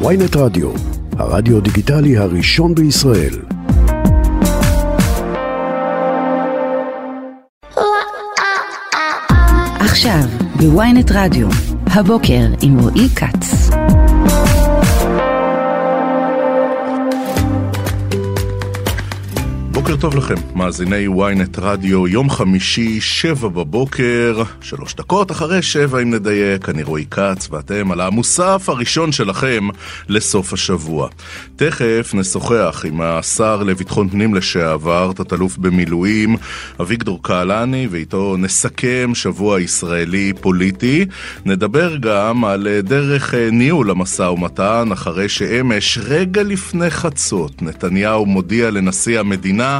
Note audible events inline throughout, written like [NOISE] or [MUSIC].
ויינט רדיו, הרדיו דיגיטלי הראשון בישראל. עכשיו בוויינט רדיו, הבוקר עם רועי כץ. בוקר טוב לכם, מאזיני ynet רדיו, יום חמישי, שבע בבוקר, שלוש דקות אחרי שבע אם נדייק, אני רועי כץ, ואתם על המוסף הראשון שלכם לסוף השבוע. תכף נשוחח עם השר לביטחון פנים לשעבר, תת-אלוף במילואים, אביגדור קהלני, ואיתו נסכם שבוע ישראלי פוליטי. נדבר גם על דרך ניהול המשא ומתן, אחרי שאמש, רגע לפני חצות, נתניהו מודיע לנשיא המדינה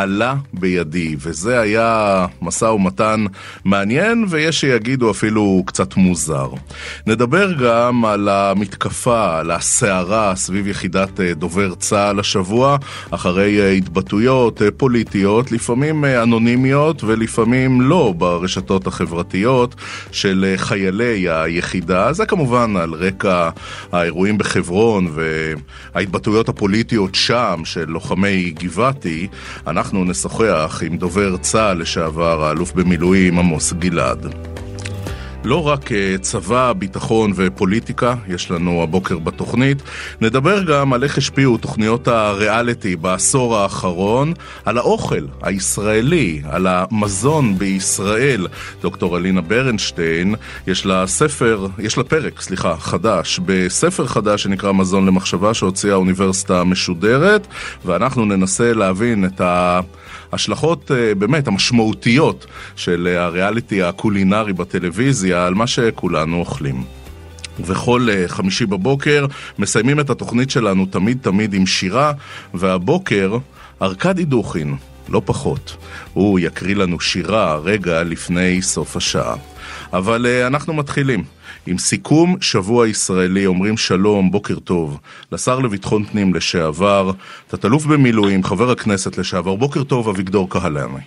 עלה בידי, וזה היה משא ומתן מעניין, ויש שיגידו אפילו קצת מוזר. נדבר גם על המתקפה, על הסערה סביב יחידת אה, דובר צה"ל השבוע, אחרי אה, התבטאויות אה, פוליטיות, לפעמים אנונימיות ולפעמים לא ברשתות החברתיות של חיילי היחידה. זה כמובן על רקע האירועים בחברון וההתבטאויות הפוליטיות שם של לוחמי גבעתי. אנחנו נשוחח עם דובר צה"ל לשעבר, האלוף במילואים עמוס גלעד. לא רק אה, צבא, ביטחון ופוליטיקה, יש לנו הבוקר בתוכנית. נדבר גם על איך השפיעו תוכניות הריאליטי בעשור האחרון, על האוכל הישראלי, על המזון בישראל. דוקטור אלינה ברנשטיין, יש לה ספר, יש לה פרק, סליחה, חדש, בספר חדש שנקרא מזון למחשבה שהוציאה האוניברסיטה המשודרת, ואנחנו ננסה להבין את ה... ההשלכות אה, באמת המשמעותיות של אה, הריאליטי הקולינרי בטלוויזיה על מה שכולנו אוכלים. ובכל אה, חמישי בבוקר מסיימים את התוכנית שלנו תמיד תמיד עם שירה, והבוקר ארכדי דוכין, לא פחות, הוא יקריא לנו שירה רגע לפני סוף השעה. אבל אנחנו מתחילים. עם סיכום שבוע ישראלי, אומרים שלום, בוקר טוב, לשר לביטחון פנים לשעבר, תת-אלוף במילואים, חבר הכנסת לשעבר, בוקר טוב, אביגדור קהלני.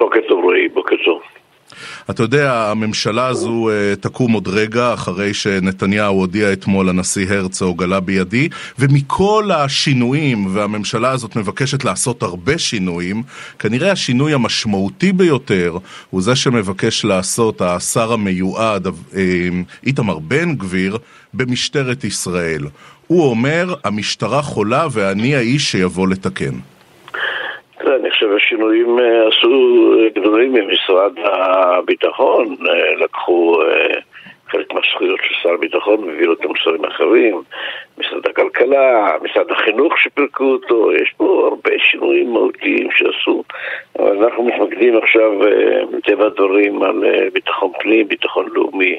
בוקר טוב, רועי, בוקר. אתה יודע, הממשלה הזו uh, תקום עוד רגע אחרי שנתניהו הודיע אתמול לנשיא הרצוג עלה בידי, ומכל השינויים, והממשלה הזאת מבקשת לעשות הרבה שינויים, כנראה השינוי המשמעותי ביותר הוא זה שמבקש לעשות השר המיועד uh, איתמר בן גביר במשטרת ישראל. הוא אומר, המשטרה חולה ואני האיש שיבוא לתקן. אני חושב שהשינויים אה, עשו גדולים ממשרד הביטחון, אה, לקחו אה, חלק מהזכויות של שר הביטחון והביאו אותם לשרים אחרים, משרד הכלכלה, משרד החינוך שפירקו אותו, יש פה הרבה שינויים מהותיים שעשו, אבל אנחנו מתמקדים עכשיו, מטבע הדברים, על ביטחון פנים, ביטחון לאומי.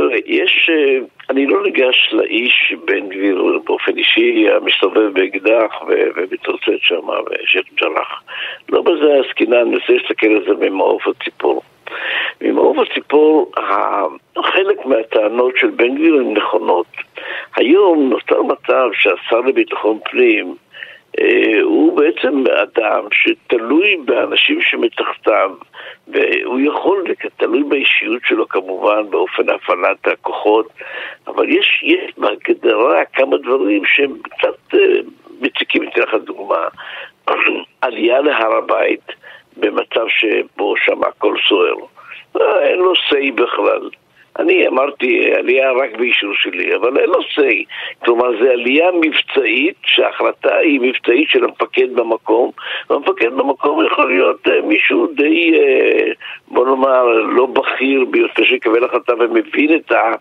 תראה, יש, אה, אני לא ניגש לאיש בן גביר באופן אישי המסתובב באקדח ומתרוצץ שם ושייח' ג'ראח. לא בזה עסקינן, אני מנסה להסתכל על זה ממעוף הציפור. ממעוף הציפור, חלק מהטענות של בן גביר הן נכונות. היום נותר מצב שהשר לביטחון פנים הוא בעצם אדם שתלוי באנשים שמתחתיו והוא יכול, תלוי באישיות שלו כמובן, באופן הפעלת הכוחות, אבל יש, יש בהגדרה כמה דברים שהם קצת אה, מציקים, אתן לך דוגמה, [CLEARS THROAT] עלייה להר הבית במצב שבו שם הכל סוער, אה, אין לו say בכלל. אני אמרתי עלייה רק באישור שלי, אבל אין לו say. כלומר, זו עלייה מבצעית, שההחלטה היא מבצעית של המפקד במקום, והמפקד במקום יכול להיות uh, מישהו די, uh, בוא נאמר, לא בכיר ביותר שיקבל החלטה ומבין את, ה,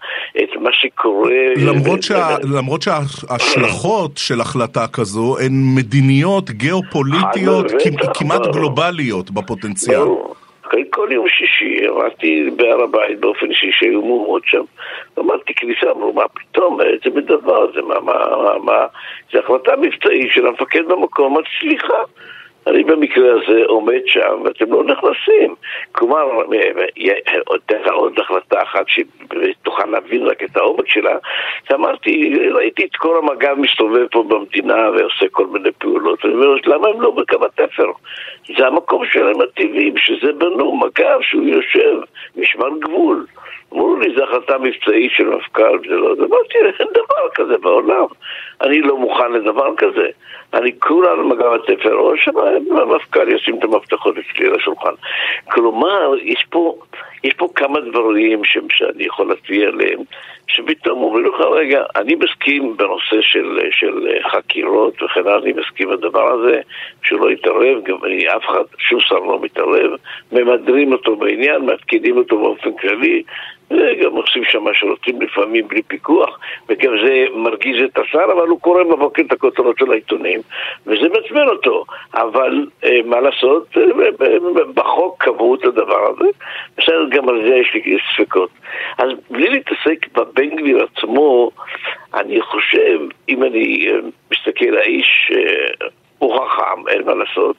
את מה שקורה. למרות, שה, למרות שההשלכות של החלטה כזו הן מדיניות גיאופוליטיות כמעט גלובליות בפוטנציאל. אחרי כל יום שישי עמדתי בהר הבית באופן אישי שהיו מהומות שם. אמרתי כניסה, אמרו, מה פתאום, איזה מדבר זה, מה, מה, מה, זה החלטה מבצעית של המפקד במקום, אמרתי, סליחה. אני במקרה הזה עומד שם ואתם לא נכנסים. כלומר, עוד החלטה אחת שתוכל להבין רק את העומק שלה, אמרתי, ראיתי את כל המג"ב מסתובב פה במדינה ועושה כל מיני פעולות, אני אומר, למה הם לא בקו התפר? זה המקום שלהם הטבעי, בשביל זה בנו מג"ב שהוא יושב, משמר גבול. אמרו לי, זו החלטה מבצעית של מפכ"ל, זה לא... אמרתי, אין דבר כזה בעולם. אני לא מוכן לדבר כזה. אני כולה על מגע התפר, או שהמפכ"ל ישים את המפתחות אצלי על השולחן. כלומר, יש פה, יש פה כמה דברים שאני יכול להצביע עליהם, שפתאום אומרים לך, רגע, אני מסכים בנושא של, של חקירות וכן הלאה, אני מסכים בדבר הזה, שהוא לא יתערב, גם אני, אף אחד, שום שר לא מתערב, ממדרים אותו בעניין, מפקידים אותו באופן כללי, וגם עושים שם מה שרוצים לפעמים בלי פיקוח, וגם זה מרגיז את השר, אבל הוא קורא בבוקר את הכותרות של העיתונים, וזה מעצבן אותו. אבל אה, מה לעשות, אה, בחוק קבעו את הדבר הזה, בסדר, גם על זה יש לי ספקות. אז בלי להתעסק בבן גביר עצמו, אני חושב, אם אני אה, מסתכל, האיש הוא חכם, אין מה לעשות,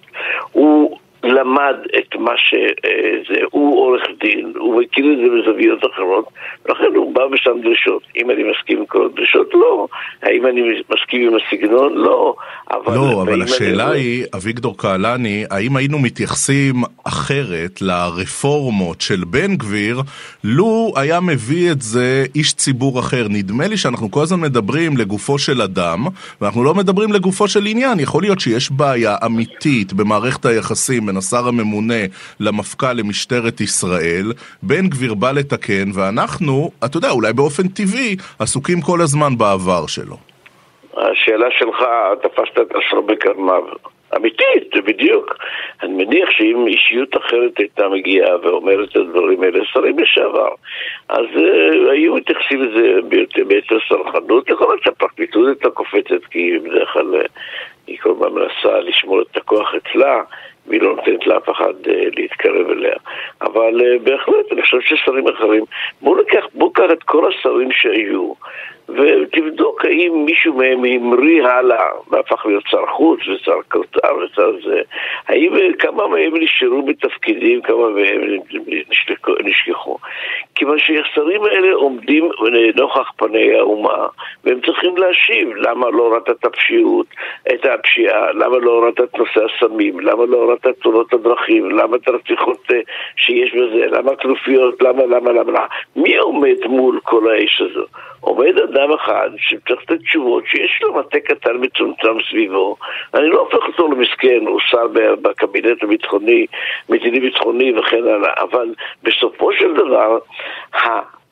הוא למד את מה שזה, הוא עורך דין, הוא מכיר את זה בזוויות אחרות, לכן הוא בא ושם דרישות. אם אני מסכים עם כל הדרישות, לא. האם אני מסכים עם הסגנון? לא. אבל לא, אבל השאלה אני... היא, אביגדור קהלני, האם היינו מתייחסים אחרת לרפורמות של בן גביר, לו היה מביא את זה איש ציבור אחר? נדמה לי שאנחנו כל הזמן מדברים לגופו של אדם, ואנחנו לא מדברים לגופו של עניין. יכול להיות שיש בעיה אמיתית במערכת היחסים בין השר הממונה למפכ"ל למשטרת ישראל, בן גביר בא לתקן, ואנחנו, אתה יודע, אולי באופן טבעי, עסוקים כל הזמן בעבר שלו. השאלה שלך, תפסת את אסר בקרניו. אמיתית, זה בדיוק. אני מניח שאם אישיות אחרת הייתה מגיעה ואומרת את הדברים האלה, שרים לשעבר, אז uh, היו מתייחסים לזה ביתר סלחנות. יכול להיות שהפרקליטות הייתה קופצת, כי בדרך כלל uh, היא כל הזמן מנסה לשמור את הכוח אצלה. והיא לא נותנת לאף אחד uh, להתקרב אליה. אבל uh, בהחלט, אני חושב ששרים אחרים, בואו ניקח, בואו ניקח את כל השרים שהיו, ותבדוק האם מישהו מהם המריא הלאה והפך להיות שר חוץ ושר קרטר ושר זה. האם כמה מהם נשארו בתפקידים, כמה מהם נשכחו. כיוון שהשרים האלה עומדים נוכח פני האומה והם צריכים להשיב. למה לא הורדת את הפשיעות, את הפשיעה, למה לא הורדת את נושא הסמים, למה לא הורדת את תאונות הדרכים, למה את הרציחות אה, שיש בזה, למה כנופיות, למה, למה, למה, מי עומד מול כל האש הזו? עומד אדם אחד שצריך לתת תשובות שיש לו מטה קטן מצומצם סביבו. אני לא הופך אותו למסכן, הוא שר בקבינט הביטחוני, מדיני ביטחוני וכן הלאה אבל בסופו של דבר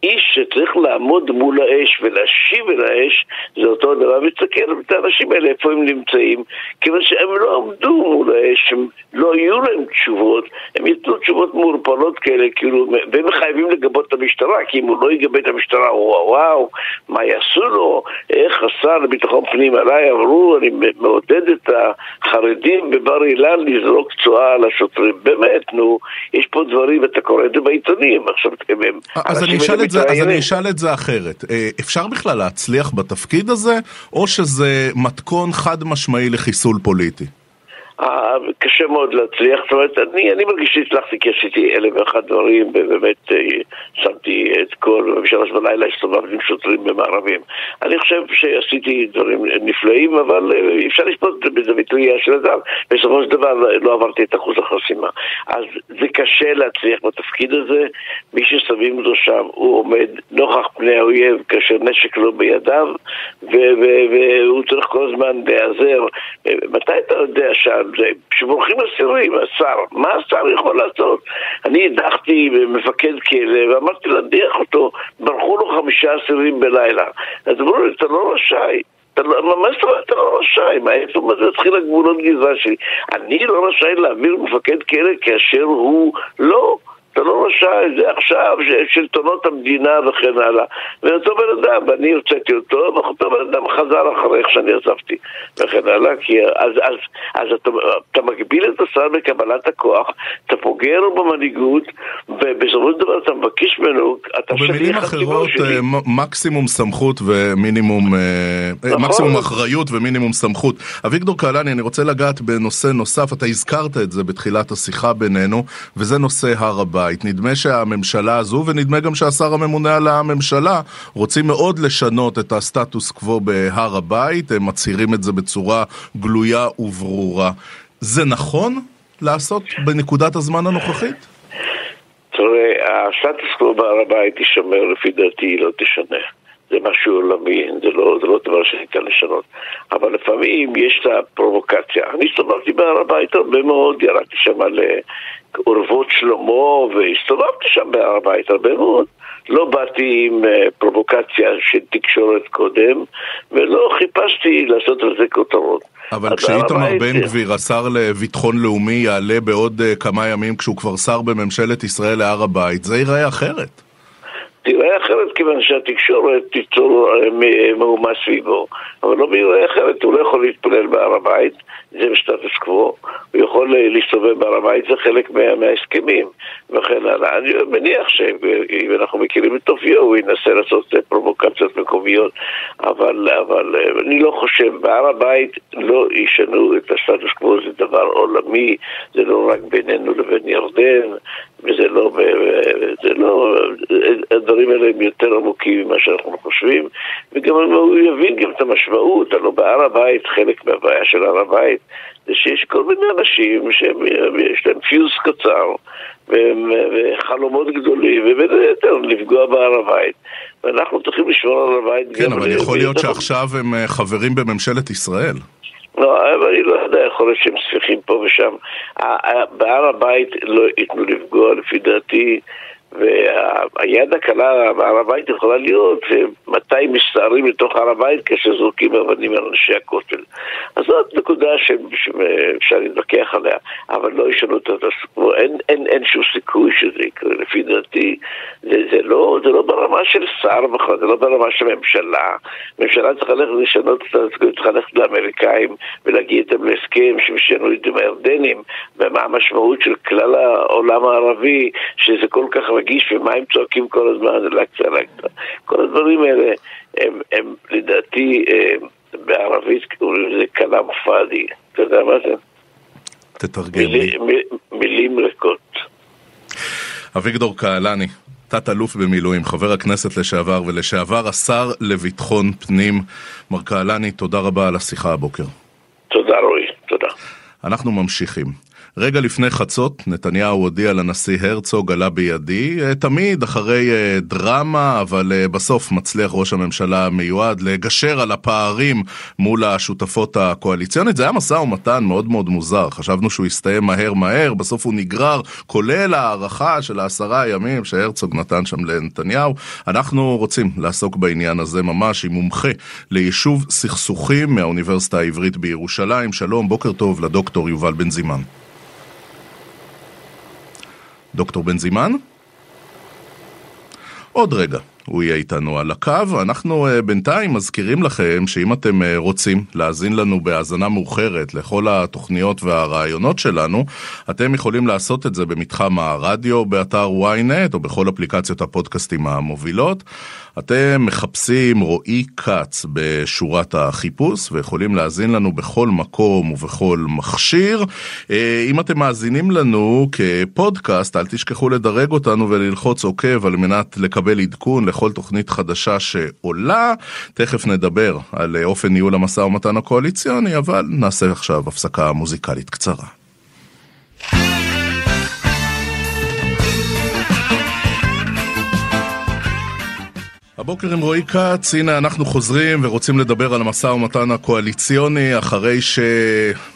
איש שצריך לעמוד מול האש ולהשיב אל האש זה אותו דבר ותסתכל את האנשים האלה איפה הם נמצאים. כיוון שהם לא עמדו מול האש, הם לא יהיו להם תשובות הם ייתנו תשובות מעורפלות כאלה כאילו והם חייבים לגבות את המשטרה כי אם הוא לא יגבה את המשטרה וואו וואו מה יעשו לו? איך השר לביטחון פנים עליי אמרו אני מעודד את החרדים בבר אילן לזרוק צואה על השוטרים. באמת נו יש פה דברים אתה קורא את זה בעיתונים. עכשיו הם אז אני אשאל את זה, אז אני אשאל את זה אחרת. אה, אפשר בכלל להצליח בתפקיד הזה, או שזה מתכון חד משמעי לחיסול פוליטי? אה, קשה מאוד להצליח, זאת אומרת, אני, אני מרגיש שהצלחתי כי עשיתי אלף ואחת דברים, ובאמת אה, שמתי את כל, בשלוש בלילה הסתובבתי עם שוטרים במערבים. אני חושב שעשיתי דברים נפלאים, אבל אה, אי אפשר לשפוט בזווית ראייה של אדם. בסופו של דבר לא עברתי את אחוז החסימה. אז זה קשה להצליח בתפקיד הזה, מי ששמים אותו שם, הוא עומד נוכח פני האויב כאשר נשק לא בידיו, והוא צריך כל הזמן להיעזר. מתי אתה יודע שה... שבורחים אסירים, השר, מה השר יכול לעשות? אני הדחתי מפקד כלא ואמרתי להדיח אותו, ברחו לו חמישה אסירים בלילה. אז אמרו לי, אתה לא רשאי. לא, מה זאת אומרת אתה לא רשאי? מאיפה זה התחיל הגבולות גזרה שלי? אני לא רשאי להעביר מפקד כלא כאשר הוא לא אתה לא רשאי, זה עכשיו שלטונות המדינה וכן הלאה. ואותו בן אדם, ואני הוצאתי אותו, ואותו בן אדם חזר אחרי איך שאני עזבתי וכן הלאה, כי אז, אז, אז אתה, אתה מגביל את השר בקבלת הכוח, אתה פוגע לו במנהיגות, ובסופו של דבר אתה מבקש ממנו, אתה שליח במילים אחרות, אה, מקסימום סמכות ומינימום, אה, אה, נכון. מקסימום אחריות ומינימום סמכות. אביגדור קהלני, אני רוצה לגעת בנושא נוסף, אתה הזכרת את זה בתחילת השיחה בינינו, וזה נושא הר הבית. הבית. נדמה שהממשלה הזו, ונדמה גם שהשר הממונה על הממשלה, רוצים מאוד לשנות את הסטטוס קוו בהר הבית, הם מצהירים את זה בצורה גלויה וברורה. זה נכון לעשות בנקודת הזמן הנוכחית? תראה, הסטטוס קוו בהר הבית יישמר לפי דעתי, לא תשנה. זה משהו עולמי, זה לא, זה לא דבר שניתן לשנות. אבל לפעמים יש את הפרובוקציה. אני הסתובבתי בהר הבית הרבה מאוד, ירדתי שם לאורוות שלמה, והסתובבתי שם בהר הבית הרבה מאוד. לא באתי עם אה, פרובוקציה של תקשורת קודם, ולא חיפשתי לעשות על זה כותרות. אבל כשאיתמר בן גביר, השר לביטחון לאומי, יעלה בעוד uh, כמה ימים כשהוא כבר שר בממשלת ישראל להר הבית, זה ייראה אחרת. תיראה אחרת כיוון שהתקשורת תיצור אה, מהומה סביבו, אבל לא ביראה אחרת, הוא לא יכול להתפלל בהר הבית, זה בסטטוס קוו, הוא יכול אה, להסתובב בהר הבית, זה חלק מה, מההסכמים וכן הלאה. אני מניח שאם אנחנו מכירים את אופיו, הוא ינסה לעשות אה, פרובוקציות מקומיות, אבל, אבל אני לא חושב, בהר הבית לא ישנו את הסטטוס קוו, זה דבר עולמי, זה לא רק בינינו לבין ירדן, וזה לא, זה לא, הדברים האלה הם יותר עמוקים ממה שאנחנו חושבים, וגם הוא יבין גם את המשמעות, הלוא בהר הבית, חלק מהבעיה של הר הבית, זה שיש כל מיני אנשים שיש להם פיוז קצר וחלומות גדולים, ובין היתר לפגוע בהר הבית. ואנחנו צריכים לשמור על הר הבית כן, אבל יכול להיות שעכשיו הם אה, חברים בממשלת ישראל. לא, אבל אני לא יודע, יכול להיות שהם ספיחים פה ושם. בהר הבית לא ייתנו לפגוע, לפי דעתי. והיד הקלה בהר הבית יכולה להיות מתי מסתערים לתוך הר הבית כשזורקים אבנים על אנשי הכותל. אז זאת נקודה שאפשר להתווכח עליה, אבל לא ישנו את הסיפור, אין, אין, אין שום סיכוי שזה יקרה, לפי דעתי. זה, זה, לא, זה לא ברמה של שר בכלל, זה לא ברמה של ממשלה. ממשלה צריכה ללכת לשנות את הסיכוי, צריכה ללכת לאמריקאים ולהגיע איתם להסכם שישנו את זה עם הירדנים, ומה המשמעות של כלל העולם הערבי, שזה כל כך... רגיש ומה הם צועקים כל הזמן, זה לאקצה לאקצה. כל הדברים האלה הם, הם לדעתי בערבית קוראים לזה כלאם פאדי. אתה יודע מה זה? תתרגם לי. מילים ריקות. אביגדור קהלני, תת-אלוף במילואים, חבר הכנסת לשעבר ולשעבר השר לביטחון פנים. מר קהלני, תודה רבה על השיחה הבוקר. תודה רועי, תודה. אנחנו ממשיכים. רגע לפני חצות, נתניהו הודיע לנשיא הרצוג, עלה בידי, אה, תמיד אחרי אה, דרמה, אבל אה, בסוף מצליח ראש הממשלה המיועד לגשר על הפערים מול השותפות הקואליציונית. זה היה משא ומתן מאוד מאוד מוזר, חשבנו שהוא יסתיים מהר מהר, בסוף הוא נגרר, כולל הערכה של העשרה ימים שהרצוג נתן שם לנתניהו. אנחנו רוצים לעסוק בעניין הזה ממש עם מומחה ליישוב סכסוכים מהאוניברסיטה העברית בירושלים. שלום, בוקר טוב לדוקטור יובל בן זימן. דוקטור בן זימן? עוד רגע. הוא יהיה איתנו על הקו. אנחנו uh, בינתיים מזכירים לכם שאם אתם uh, רוצים להאזין לנו בהאזנה מאוחרת לכל התוכניות והרעיונות שלנו, אתם יכולים לעשות את זה במתחם הרדיו באתר ynet או בכל אפליקציות הפודקאסטים המובילות. אתם מחפשים רועי כץ בשורת החיפוש ויכולים להאזין לנו בכל מקום ובכל מכשיר. אה, אם אתם מאזינים לנו כפודקאסט, אל תשכחו לדרג אותנו וללחוץ עוקב על מנת לקבל עדכון לכל תוכנית חדשה שעולה. תכף נדבר על אופן ניהול המשא ומתן הקואליציוני, אבל נעשה עכשיו הפסקה מוזיקלית קצרה. הבוקר עם רועי כץ, הנה אנחנו חוזרים ורוצים לדבר על המשא ומתן הקואליציוני אחרי ש...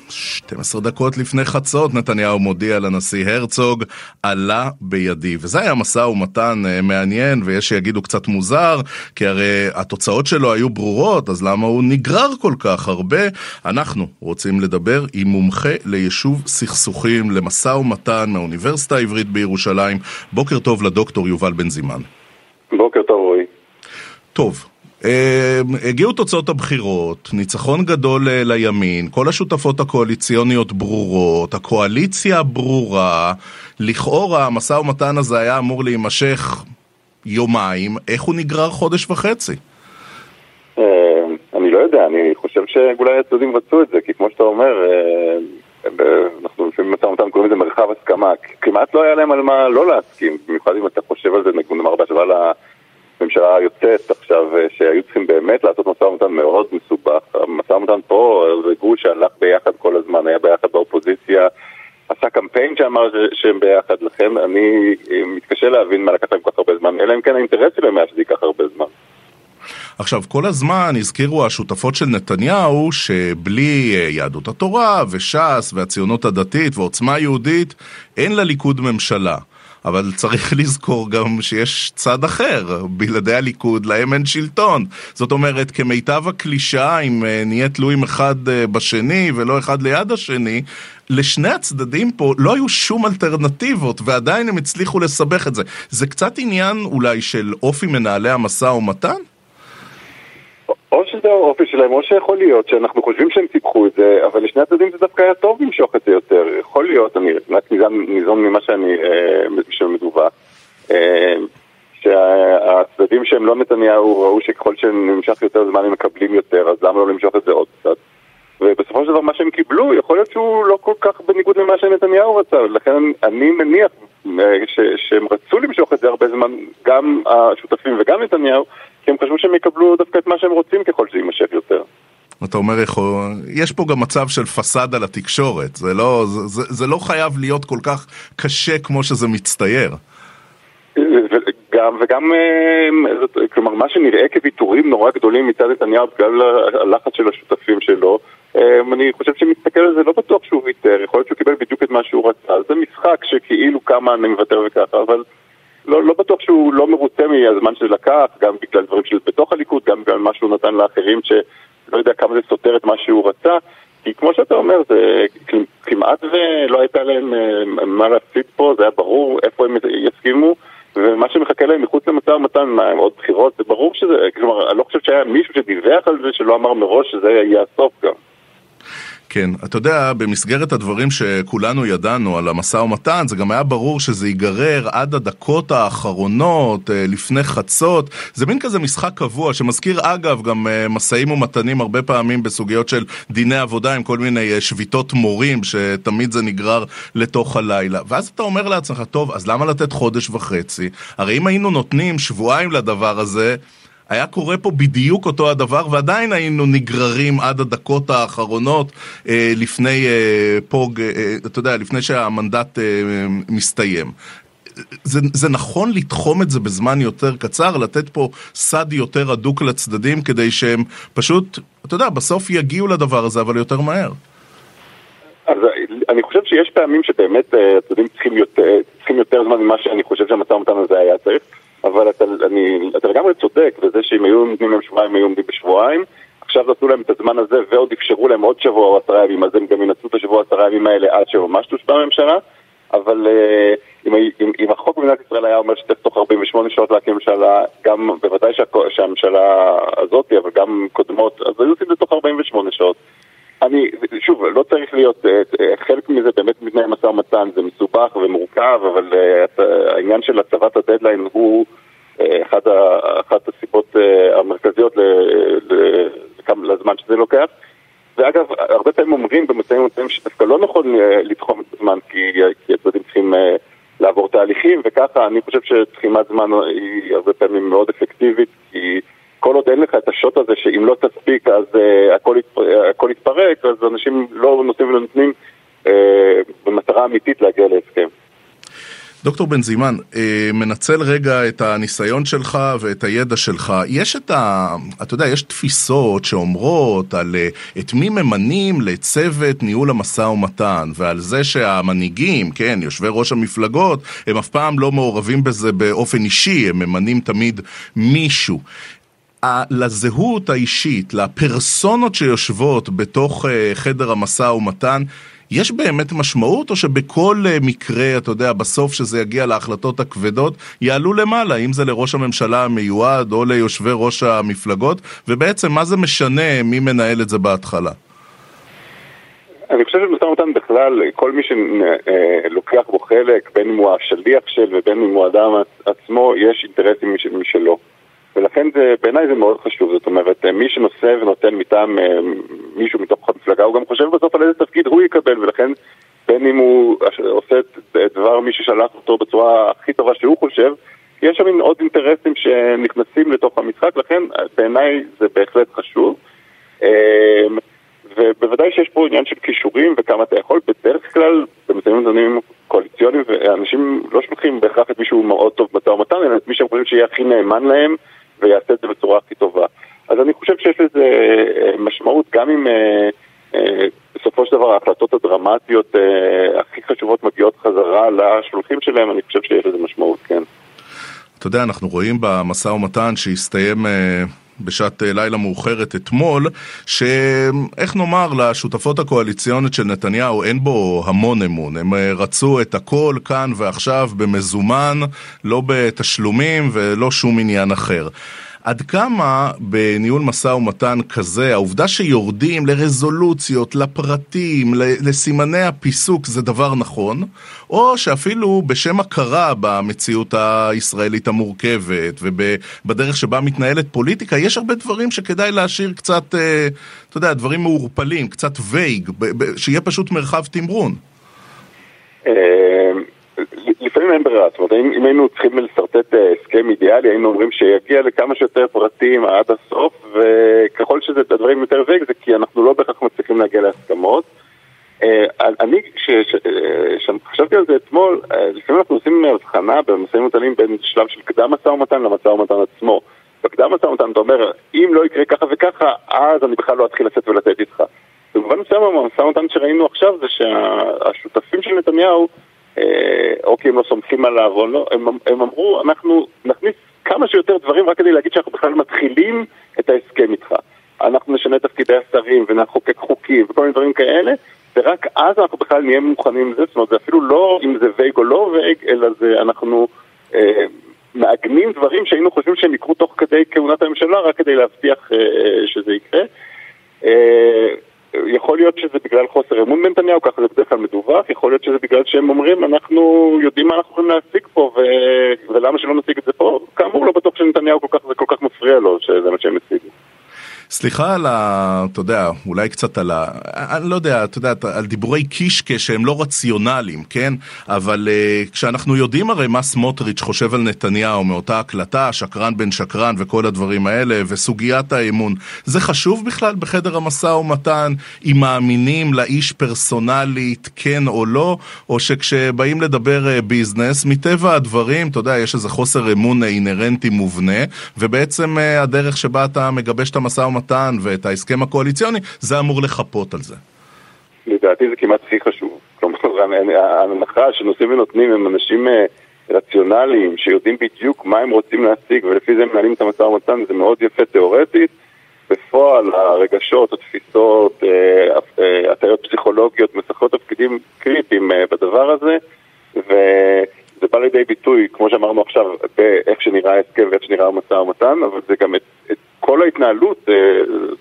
12 דקות לפני חצות נתניהו מודיע לנשיא הרצוג, עלה בידי. וזה היה משא ומתן אה, מעניין, ויש שיגידו קצת מוזר, כי הרי התוצאות שלו היו ברורות, אז למה הוא נגרר כל כך הרבה? אנחנו רוצים לדבר עם מומחה ליישוב סכסוכים, למשא ומתן מהאוניברסיטה העברית בירושלים. בוקר טוב לדוקטור יובל בן זימן. בוקר טוב רועי. טוב, Uh, הגיעו תוצאות הבחירות, ניצחון גדול uh, לימין, כל השותפות הקואליציוניות ברורות, הקואליציה ברורה, לכאורה המשא ומתן הזה היה אמור להימשך יומיים, איך הוא נגרר חודש וחצי? Uh, אני לא יודע, אני חושב שאולי הצדדים רצו את זה, כי כמו שאתה אומר, uh, אנחנו לפעמים משא ומתן קוראים לזה מרחב הסכמה, כמעט לא היה להם על מה לא להסכים, במיוחד אם אתה חושב על זה, נאמר בהשוואה הממשלה היוצאת עכשיו, אה, שהיו צריכים באמת לעשות משא ומתן מאוד מסובך. המשא ומתן פה זה גוש שהלך ביחד כל הזמן, היה ביחד באופוזיציה, עשה קמפיין שאמר שהם ביחד. לכן אני אה, מתקשה להבין מה לקח להם כל כך הרבה זמן, אלא אם כן האינטרס שלהם היה שזה ייקח הרבה זמן. עכשיו, כל הזמן הזכירו השותפות של נתניהו שבלי אה, יהדות התורה וש"ס והציונות הדתית ועוצמה יהודית אין לליכוד ממשלה. אבל צריך לזכור גם שיש צד אחר, בלעדי הליכוד להם אין שלטון. זאת אומרת, כמיטב הקלישאה, אם אה, נהיה תלויים אחד אה, בשני ולא אחד ליד השני, לשני הצדדים פה לא היו שום אלטרנטיבות, ועדיין הם הצליחו לסבך את זה. זה קצת עניין אולי של אופי מנהלי המשא ומתן? או שזה האופי שלהם, או שיכול להיות שאנחנו חושבים שהם סיפחו את זה, אבל לשני הצדדים זה דווקא היה טוב למשוך את זה יותר. יכול להיות, אני רק ניזון ממה שאני, אה, שמדווח, אה, שהצדדים שהם לא נתניהו ראו שככל שנמשך יותר זמן הם מקבלים יותר, אז למה לא למשוך את זה עוד קצת? ובסופו של דבר מה שהם קיבלו, יכול להיות שהוא לא כל כך בניגוד למה שנתניהו רצה, ולכן אני מניח אה, שהם רצו למשוך את זה הרבה זמן, גם השותפים וגם נתניהו, כי הם חשבו שהם יקבלו דווקא את מה שהם רוצים ככל שזה יימשך יותר. אתה אומר, יש פה גם מצב של פסאדה לתקשורת, זה לא, זה, זה לא חייב להיות כל כך קשה כמו שזה מצטייר. גם, וגם, אה, כלומר, מה שנראה כוויתורים נורא גדולים מצד נתניהו בגלל הלחץ של השותפים שלו, אה, אני חושב שמסתכל על זה, לא בטוח שהוא ויתר, יכול להיות שהוא קיבל בדיוק את מה שהוא רצה. זה משחק שכאילו כמה אני מוותר וככה, אבל לא, לא בטוח שהוא לא מרוצה מהזמן שזה לקח, גם בגלל דברים של בתוך הליכוד, גם בגלל מה שהוא נתן לאחרים, שלא יודע כמה זה סותר את מה שהוא רצה. כי כמו שאתה אומר, זה כמעט ולא הייתה להם אה, מה להפסיד פה, זה היה ברור איפה הם יסכימו. ומה שמחכה להם מחוץ למשא ומתן, מה, הם עוד בחירות, זה ברור שזה, כלומר, אני לא חושב שהיה מישהו שדיווח על זה שלא אמר מראש שזה יהיה הסוף גם. כן, אתה יודע, במסגרת הדברים שכולנו ידענו על המשא ומתן, זה גם היה ברור שזה ייגרר עד הדקות האחרונות, אה, לפני חצות. זה מין כזה משחק קבוע, שמזכיר אגב גם אה, משאים ומתנים הרבה פעמים בסוגיות של דיני עבודה עם כל מיני אה, שביתות מורים, שתמיד זה נגרר לתוך הלילה. ואז אתה אומר לעצמך, טוב, אז למה לתת חודש וחצי? הרי אם היינו נותנים שבועיים לדבר הזה, היה קורה פה בדיוק אותו הדבר, ועדיין היינו נגררים עד הדקות האחרונות אה, לפני אה, פוג, אה, אתה יודע, לפני שהמנדט אה, מסתיים. זה, זה נכון לתחום את זה בזמן יותר קצר, לתת פה סד יותר הדוק לצדדים כדי שהם פשוט, אתה יודע, בסוף יגיעו לדבר הזה, אבל יותר מהר. אז אני חושב שיש פעמים שבאמת אה, הצדדים צריכים יותר, צריכים יותר זמן ממה שאני חושב שהמשא ומתן הזה היה צריך. אבל אתה, אני, אתה לגמרי צודק בזה שאם היו נותנים להם שבועיים, היו עומדים בשבועיים. עכשיו נתנו להם את הזמן הזה ועוד אפשרו להם עוד שבוע או עשרה ימים, אז הם גם ינצלו את השבוע עשרה ימים האלה עד שממש תושפע הממשלה. אבל uh, אם, אם, אם החוק במדינת ישראל היה אומר שצריך תוך 48 שעות להקים ממשלה, גם בוודאי שה, שהממשלה הזאת, אבל גם קודמות, אז היו עושים את זה תוך 48 שעות. אני, שוב, לא צריך להיות, אה, אה, חלק מזה באמת מתנהל משא ומתן, זה מסובך ומורכב, אבל uh, העניין של הצבת הדדליין הוא אחת, אחת הסיבות המרכזיות לזמן שזה לוקח. ואגב, הרבה פעמים אומרים במצבים ומתנים שדווקא לא נכון לתחום את הזמן, כי, כי הצדדים צריכים לעבור תהליכים, וככה אני חושב שתחימת זמן היא הרבה פעמים מאוד אפקטיבית, כי... כל עוד אין לך את השוט הזה שאם לא תספיק אז uh, הכל, יתפ... הכל יתפרק, אז אנשים לא נותנים ולא נותנים uh, במטרה אמיתית להגיע להסכם. דוקטור בן זימן, אה, מנצל רגע את הניסיון שלך ואת הידע שלך. יש את ה... אתה יודע, יש תפיסות שאומרות על את מי ממנים לצוות ניהול המשא ומתן, ועל זה שהמנהיגים, כן, יושבי ראש המפלגות, הם אף פעם לא מעורבים בזה באופן אישי, הם ממנים תמיד מישהו. לזהות האישית, לפרסונות שיושבות בתוך אה, חדר המשא ומתן, יש באמת משמעות, או שבכל אה, מקרה, אתה יודע, בסוף שזה יגיע להחלטות הכבדות, יעלו למעלה, אם זה לראש הממשלה המיועד או ליושבי ראש המפלגות, ובעצם מה זה משנה מי מנהל את זה בהתחלה? אני חושב שבמשא ומתן בכלל, כל מי שלוקח בו חלק, בין אם הוא השליח של ובין אם הוא האדם עצמו, יש אינטרסים משלו. ולכן זה, בעיניי זה מאוד חשוב, זאת אומרת, מי שנושא ונותן מטעם אה, מישהו מתוך המפלגה, הוא גם חושב בסוף על איזה תפקיד הוא יקבל, ולכן בין אם הוא עושה את דבר מי ששלח אותו בצורה הכי טובה שהוא חושב, יש שם עוד אינטרסים שנכנסים לתוך המשחק, לכן בעיניי זה בהחלט חשוב. אה, ובוודאי שיש פה עניין של כישורים וכמה אתה יכול, בדרך כלל במצבים מדענים קואליציוניים, ואנשים לא שולחים בהכרח את מי שהוא מאוד טוב במשא ומתן, אלא את מי שהם חושבים שיהיה הכי נאמן להם ויעשה את זה בצורה הכי טובה. אז אני חושב שיש לזה אה, משמעות גם אם אה, אה, בסופו של דבר ההחלטות הדרמטיות הכי חשובות מגיעות חזרה לשלוחים שלהם, אני חושב שיש לזה משמעות, כן. אתה יודע, אנחנו רואים במשא ומתן שהסתיים בשעת אה, לילה מאוחרת אתמול, שאיך נאמר, לשותפות הקואליציונית של נתניהו אין בו המון אמון. הם אה, רצו את הכל כאן ועכשיו במזומן, לא בתשלומים ולא שום עניין אחר. עד כמה בניהול משא ומתן כזה, העובדה שיורדים לרזולוציות, לפרטים, לסימני הפיסוק זה דבר נכון, או שאפילו בשם הכרה במציאות הישראלית המורכבת ובדרך שבה מתנהלת פוליטיקה, יש הרבה דברים שכדאי להשאיר קצת, אה, אתה יודע, דברים מעורפלים, קצת וייג, שיהיה פשוט מרחב תמרון. אה, לפעמים אין ברירה, זאת אומרת, אם, אם היינו צריכים לשרטט אה, הסכם אידיאלי, היינו אומרים שיגיע לכמה שיותר פרטים עד הסוף, וככל שהדברים יותר וייג זה כי אנחנו לא בהכרח מצליחים להגיע להסכמות. אה, אני, כשחשבתי על זה אתמול, אה, לפעמים אנחנו עושים הבחנה במשאים ומתנים בין שלב של קדם משא ומתן למשא ומתן עצמו. בקדם משא ומתן אתה אומר, אם לא יקרה ככה וככה, אז אני בכלל לא אתחיל לצאת ולתת איתך. במובן מסוים המשא ומתן שראינו עכשיו זה שהשותפים של נתניהו אה, או כי הם לא סומכים עליו, או לא, הם, הם אמרו, אנחנו נכניס כמה שיותר דברים רק כדי להגיד שאנחנו בכלל מתחילים את ההסכם איתך. אנחנו נשנה תפקידי השרים ונחוקק חוקים וכל מיני דברים כאלה, ורק אז אנחנו בכלל נהיה מוכנים לזה, זאת אומרת, זה אפילו לא אם זה וייג או לא וייג, אלא זה אנחנו אה, מעגנים דברים שהיינו חושבים שהם יקרו תוך כדי כהונת הממשלה, רק כדי להבטיח אה, שזה יקרה. אה, יכול להיות שזה בגלל חוסר אמון בנתניהו, ככה זה בדרך כלל מדווח, יכול להיות שזה בגלל שהם אומרים, אנחנו יודעים מה אנחנו יכולים להשיג פה, ו... ולמה שלא נשיג את זה פה? כאמור, לא בטוח שנתניהו כל כך, זה כל כך מפריע לו שזה מה שהם השיגו. סליחה על ה... אתה יודע, אולי קצת על ה... אני לא יודע, אתה יודע, על דיבורי קישקה שהם לא רציונליים, כן? אבל uh, כשאנחנו יודעים הרי מה סמוטריץ' חושב על נתניהו מאותה הקלטה, שקרן בן שקרן וכל הדברים האלה, וסוגיית האמון, זה חשוב בכלל בחדר המשא ומתן, אם מאמינים לאיש פרסונלית, כן או לא, או שכשבאים לדבר uh, ביזנס, מטבע הדברים, אתה יודע, יש איזה חוסר אמון אינהרנטי מובנה, ובעצם uh, הדרך שבה אתה מגבש את המשא ומתן ומתן ואת ההסכם הקואליציוני, זה אמור לחפות על זה. לדעתי זה כמעט הכי חשוב. כלומר, ההנחה שנושאים ונותנים הם אנשים אה, רציונליים, שיודעים בדיוק מה הם רוצים להשיג, ולפי זה מנהלים את המשא ומתן, זה מאוד יפה תיאורטית. בפועל הרגשות, התפיסות, אה, אה, הטעיות פסיכולוגיות משחקות תפקידים קריטיים בדבר הזה, וזה בא לידי ביטוי, כמו שאמרנו עכשיו, באיך שנראה ההסכם ואיך שנראה המשא ומתן, אבל זה גם את, את כל ההתנהלות אה,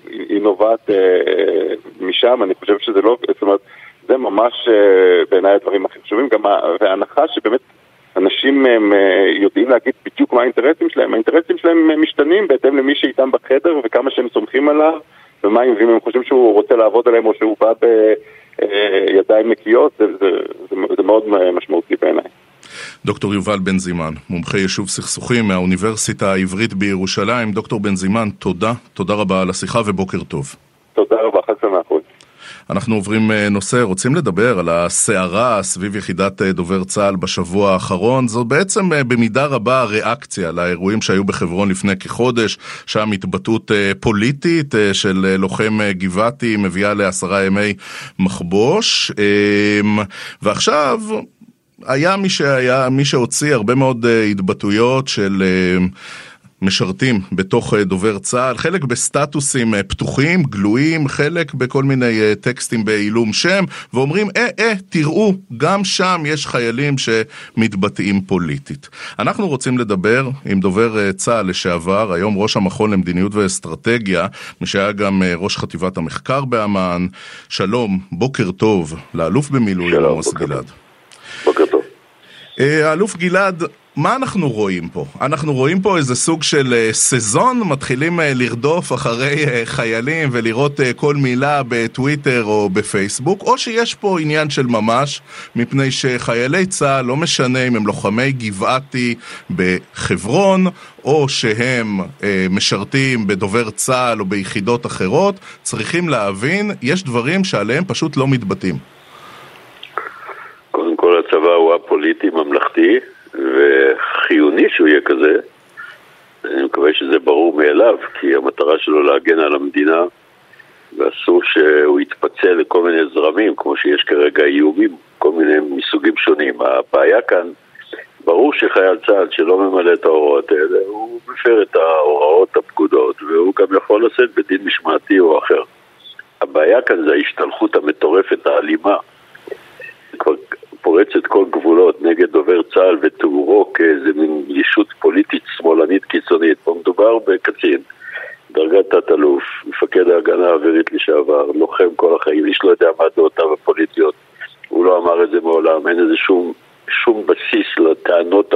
היא נובעת אה, משם, אני חושב שזה לא, זאת אומרת, זה ממש אה, בעיניי הדברים הכי חשובים, גם וההנחה שבאמת אנשים הם יודעים להגיד בדיוק מה האינטרסים שלהם, האינטרסים שלהם משתנים בהתאם למי שאיתם בחדר וכמה שהם סומכים עליו ומה אם הם חושבים שהוא רוצה לעבוד עליהם או שהוא בא בידיים נקיות, זה, זה, זה, זה מאוד משמעותי בעיניי. דוקטור יובל בן זימן, מומחה יישוב סכסוכים מהאוניברסיטה העברית בירושלים. דוקטור בן זימן, תודה, תודה רבה על השיחה ובוקר טוב. תודה רבה, חג שמח. אנחנו עוברים אה, נושא, רוצים לדבר על הסערה סביב יחידת אה, דובר צה"ל בשבוע האחרון. זו בעצם אה, במידה רבה ריאקציה לאירועים שהיו בחברון לפני כחודש, שם התבטאות פוליטית של לוחם גבעתי מביאה לעשרה ימי מחבוש. ועכשיו היה מי שהיה, מי שהוציא הרבה מאוד אה, התבטאויות של... אה, משרתים בתוך אה, דובר צה"ל, חלק בסטטוסים פתוחים, גלויים, חלק בכל מיני טקסטים בעילום שם, ואומרים, אה, אה, תראו, גם שם יש חיילים שמתבטאים פוליטית. אנחנו רוצים לדבר עם דובר צה"ל לשעבר, היום ראש המכון למדיניות ואסטרטגיה, מי שהיה גם ראש חטיבת המחקר באמ"ן. שלום, בוקר טוב, לאלוף במילואים עמוס גלעד. בוקר האלוף גלעד, מה אנחנו רואים פה? אנחנו רואים פה איזה סוג של אה, סזון, מתחילים אה, לרדוף אחרי חיילים ולראות כל מילה בטוויטר או בפייסבוק, או שיש פה עניין של ממש, מפני שחיילי צה"ל, לא משנה אם הם לוחמי גבעתי בחברון, או שהם משרתים בדובר צה"ל או ביחידות אחרות, צריכים להבין, יש דברים שעליהם פשוט לא מתבטאים. כל הצבא הוא א-פוליטי ממלכתי, וחיוני שהוא יהיה כזה. אני מקווה שזה ברור מאליו, כי המטרה שלו להגן על המדינה ואסור שהוא יתפצל לכל מיני זרמים, כמו שיש כרגע איומים, כל מיני מסוגים שונים. הבעיה כאן, ברור שחייל צה"ל שלא ממלא את ההוראות האלה, הוא מפר את ההוראות הפקודות, והוא גם יכול לשאת בדין משמעתי או אחר. הבעיה כאן זה ההשתלחות המטורפת, האלימה, כבר פורצת כל גבולות נגד דובר צה"ל ותיאורו כאיזה מין ישות פוליטית שמאלנית קיצונית. פה מדובר בקצין, דרגת תת-אלוף, מפקד ההגנה האווירית לשעבר, לוחם כל החיים, איש לא יודע מה דעותיו הפוליטיות. הוא לא אמר את זה מעולם, אין איזה שום, שום בסיס לטענות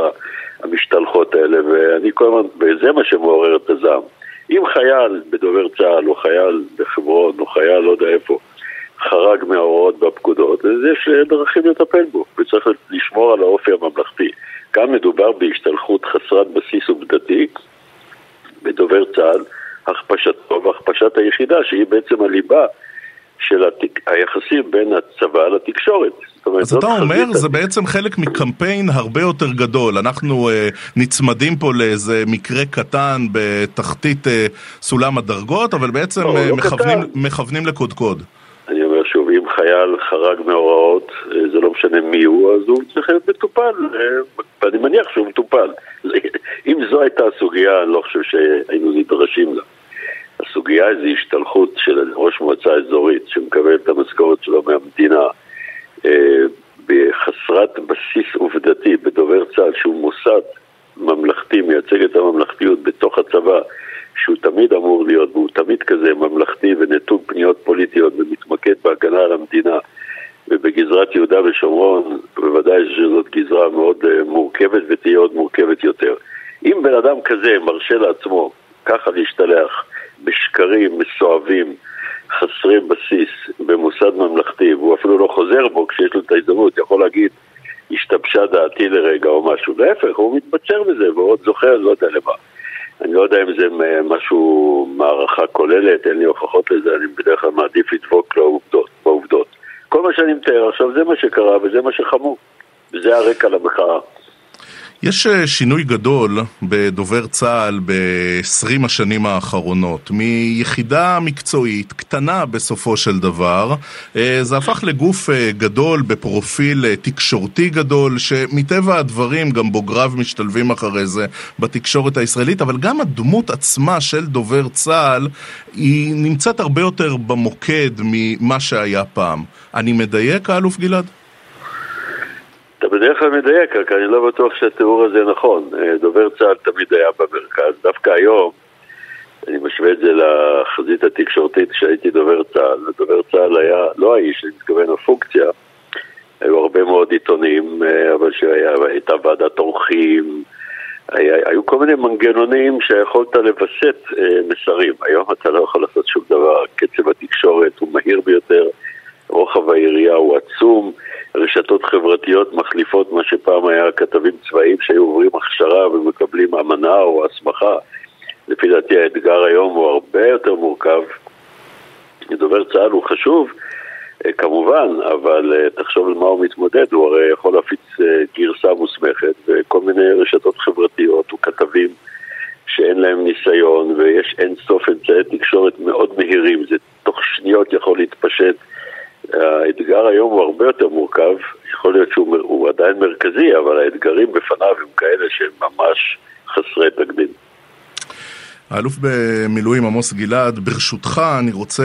המשתלחות האלה, ואני כל הזמן, וזה מה שמעורר את הזעם. אם חייל בדובר צה"ל, או חייל בחברון, או חייל לא יודע איפה, חרג מההוראות והפקודות, אז יש דרכים לטפל בו, וצריך לשמור על האופי הממלכתי. כאן מדובר בהשתלחות חסרת בסיס עובדתי בדובר צה"ל, הכפשתו והכפשת היחידה, שהיא בעצם הליבה של התק... היחסים בין הצבא לתקשורת. אומרת, אז אתה אומר, זה בעצם חלק מקמפיין הרבה יותר גדול. אנחנו uh, נצמדים פה לאיזה מקרה קטן בתחתית uh, סולם הדרגות, אבל בעצם לא, uh, לא מכוונים, מכוונים לקודקוד. אני אומר שוב, אם חייל חרג מהוראות, זה לא משנה מי הוא, אז הוא צריך להיות מטופל, ואני מניח שהוא מטופל. אם זו הייתה הסוגיה, אני לא חושב שהיינו נדרשים לה. הסוגיה היא השתלחות של ראש מועצה אזורית שמקבל את המשכורת שלו מהמדינה אה, בחסרת בסיס עובדתי בדובר צה"ל שהוא מוסד ממלכתי, מייצג את הממלכתיות בתוך הצבא שהוא תמיד אמור להיות, והוא תמיד כזה ממלכתי ונטול פניות פוליטיות ומתמקד בהגנה על המדינה ובגזרת יהודה ושומרון, בוודאי שזאת גזרה מאוד uh, מורכבת ותהיה עוד מורכבת יותר. אם בן אדם כזה מרשה לעצמו ככה להשתלח בשקרים מסואבים, חסרי בסיס, במוסד ממלכתי, והוא אפילו לא חוזר בו כשיש לו את ההזדמנות, יכול להגיד, השתבשה דעתי לרגע או משהו. להפך, הוא מתבצר בזה, ועוד זוכר, לא יודע למה. אני לא יודע אם זה משהו, מערכה כוללת, אין לי הוכחות לזה, אני בדרך כלל מעדיף לדבוק לעובדות, בעובדות. כל מה שאני מתאר עכשיו זה מה שקרה וזה מה שחמור. וזה הרקע למחאה. יש אה, שינוי גדול בדובר צה"ל ב-20 השנים האחרונות. מיחידה מקצועית, קטנה בסופו של דבר, אה, זה הפך לגוף אה, גדול בפרופיל תקשורתי גדול, שמטבע הדברים גם בוגריו משתלבים אחרי זה בתקשורת הישראלית, אבל גם הדמות עצמה של דובר צה"ל היא נמצאת הרבה יותר במוקד ממה שהיה פעם. אני מדייק, האלוף גלעד? אתה בדרך כלל מדייק, רק אני לא בטוח שהתיאור הזה נכון. אה, דובר צה"ל תמיד היה במרכז. דווקא היום, אני משווה את זה לחזית התקשורתית כשהייתי דובר צה"ל, ודובר צה"ל היה, לא האיש, אני מתכוון הפונקציה, היו הרבה מאוד עיתונים, אה, אבל שהייתה ועדת עורכים, היו כל מיני מנגנונים שיכולת לווסת אה, מסרים. היום אתה לא יכול לעשות שום דבר, קצב התקשורת הוא מהיר ביותר, רוחב היריעה הוא עצום. רשתות חברתיות מחליפות מה שפעם היה כתבים צבאיים שהיו עוברים הכשרה ומקבלים אמנה או הסמכה. לפי דעתי האתגר היום הוא הרבה יותר מורכב. דובר צה"ל הוא חשוב, אה, כמובן, אבל אה, תחשוב על מה הוא מתמודד, הוא הרי יכול להפיץ אה, גרסה מוסמכת וכל מיני רשתות חברתיות וכתבים שאין להם ניסיון ויש אין סוף אמצעי תקשורת מאוד מהירים, זה תוך שניות יכול להתפשט האתגר היום הוא הרבה יותר מורכב, יכול להיות שהוא עדיין מרכזי, אבל האתגרים בפניו הם כאלה שהם ממש חסרי תקדים. האלוף במילואים עמוס גלעד, ברשותך אני רוצה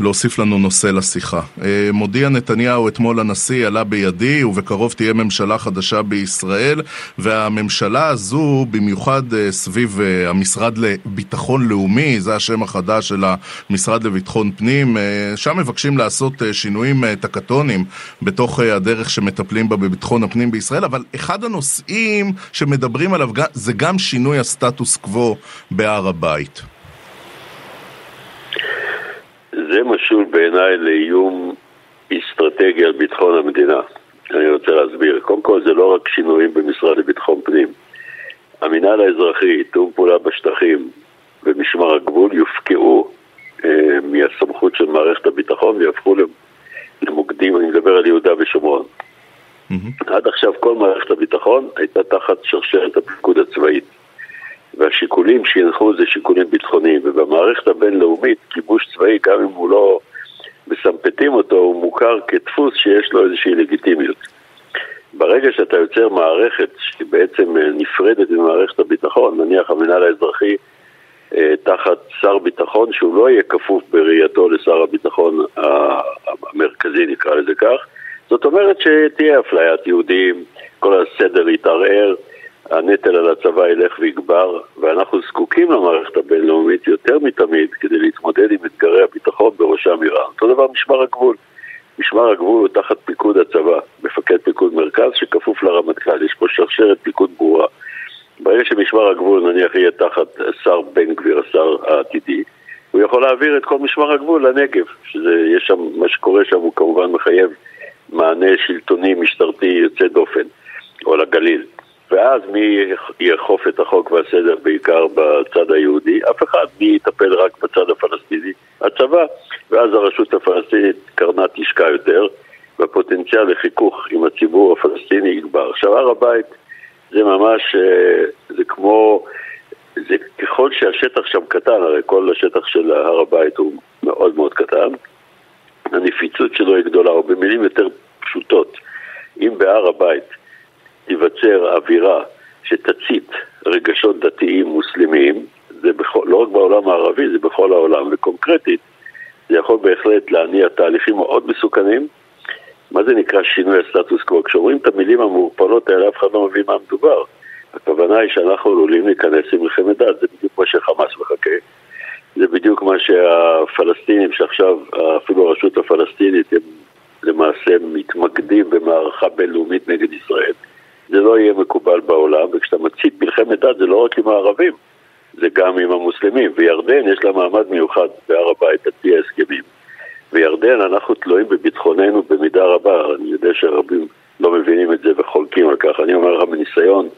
להוסיף לנו נושא לשיחה. אה, מודיע נתניהו אתמול לנשיא, עלה בידי ובקרוב תהיה ממשלה חדשה בישראל והממשלה הזו, במיוחד אה, סביב אה, המשרד לביטחון לאומי, זה השם החדש של המשרד לביטחון פנים, שם מבקשים לעשות שינויים טקטונים בתוך הדרך שמטפלים בה בביטחון הפנים בישראל, אבל אחד הנושאים שמדברים עליו זה גם שינוי הסטטוס קוו בהר הבית? זה משול בעיניי לאיום אסטרטגי על ביטחון המדינה. אני רוצה להסביר. קודם כל זה לא רק שינויים במשרד לביטחון פנים. המינהל האזרחי, תיאום פעולה בשטחים ומשמר הגבול יופקעו אה, מהסמכות של מערכת הביטחון ויהפכו למוקדים, אני מדבר על יהודה ושומרון. Mm-hmm. עד עכשיו כל מערכת הביטחון הייתה תחת שרשרת הפיקוד הצבאית. השיקולים שינחו זה שיקולים ביטחוניים, ובמערכת הבינלאומית כיבוש צבאי, גם אם הוא לא מסמפטים אותו, הוא מוכר כדפוס שיש לו איזושהי לגיטימיות. ברגע שאתה יוצר מערכת שהיא בעצם אה, נפרדת ממערכת הביטחון, נניח המנהל האזרחי אה, תחת שר ביטחון שהוא לא יהיה כפוף בראייתו לשר הביטחון המרכזי, נקרא לזה כך, זאת אומרת שתהיה אפליית יהודים, כל הסדר יתערער, הנטל על הצבא ילך ויגבר, ואנחנו זקוקים למערכת הבינלאומית יותר מתמיד כדי להתמודד עם אתגרי הביטחון בראשם איראן. אותו דבר משמר הגבול. משמר הגבול הוא תחת פיקוד הצבא, מפקד פיקוד מרכז שכפוף לרמטכ"ל, יש פה שרשרת פיקוד ברורה. ברגע שמשמר הגבול נניח יהיה תחת שר בן גביר, השר העתידי, הוא יכול להעביר את כל משמר הגבול לנגב, שיש שם, מה שקורה שם הוא כמובן מחייב מענה שלטוני משטרתי יוצא דופן, או לגליל. ואז מי יאכוף את החוק והסדר בעיקר בצד היהודי? אף אחד. מי יטפל רק בצד הפלסטיני? הצבא. ואז הרשות הפלסטינית קרנה תשקע יותר, והפוטנציאל לחיכוך עם הציבור הפלסטיני יגבר. עכשיו, הר הבית זה ממש, אה, זה כמו, זה ככל שהשטח שם קטן, הרי כל השטח של הר הבית הוא מאוד מאוד קטן, הנפיצות שלו היא גדולה, או במילים יותר פשוטות, אם בהר הבית תיווצר אווירה שתצית רגשות דתיים מוסלמיים, זה בכל, לא רק בעולם הערבי, זה בכל העולם, וקונקרטית, זה יכול בהחלט להניע תהליכים מאוד מסוכנים. מה זה נקרא שינוי הסטטוס קוו? כשאומרים את המילים המעורפלות האלה, אף אחד לא מבין מה מדובר. הכוונה היא שאנחנו עלולים להיכנס עם מלחמת דת, זה בדיוק מה שחמאס מחכה. זה בדיוק מה שהפלסטינים, שעכשיו אפילו הרשות הפלסטינית, הם למעשה מתמקדים במערכה בינלאומית נגד ישראל. זה לא יהיה מקובל בעולם, וכשאתה מצית מלחמת דת זה לא רק עם הערבים, זה גם עם המוסלמים. וירדן יש לה מעמד מיוחד בהר הבית על פי ההסכמים. וירדן, אנחנו תלויים בביטחוננו במידה רבה, אני יודע שרבים לא מבינים את זה וחולקים על כך. אני אומר לך מניסיון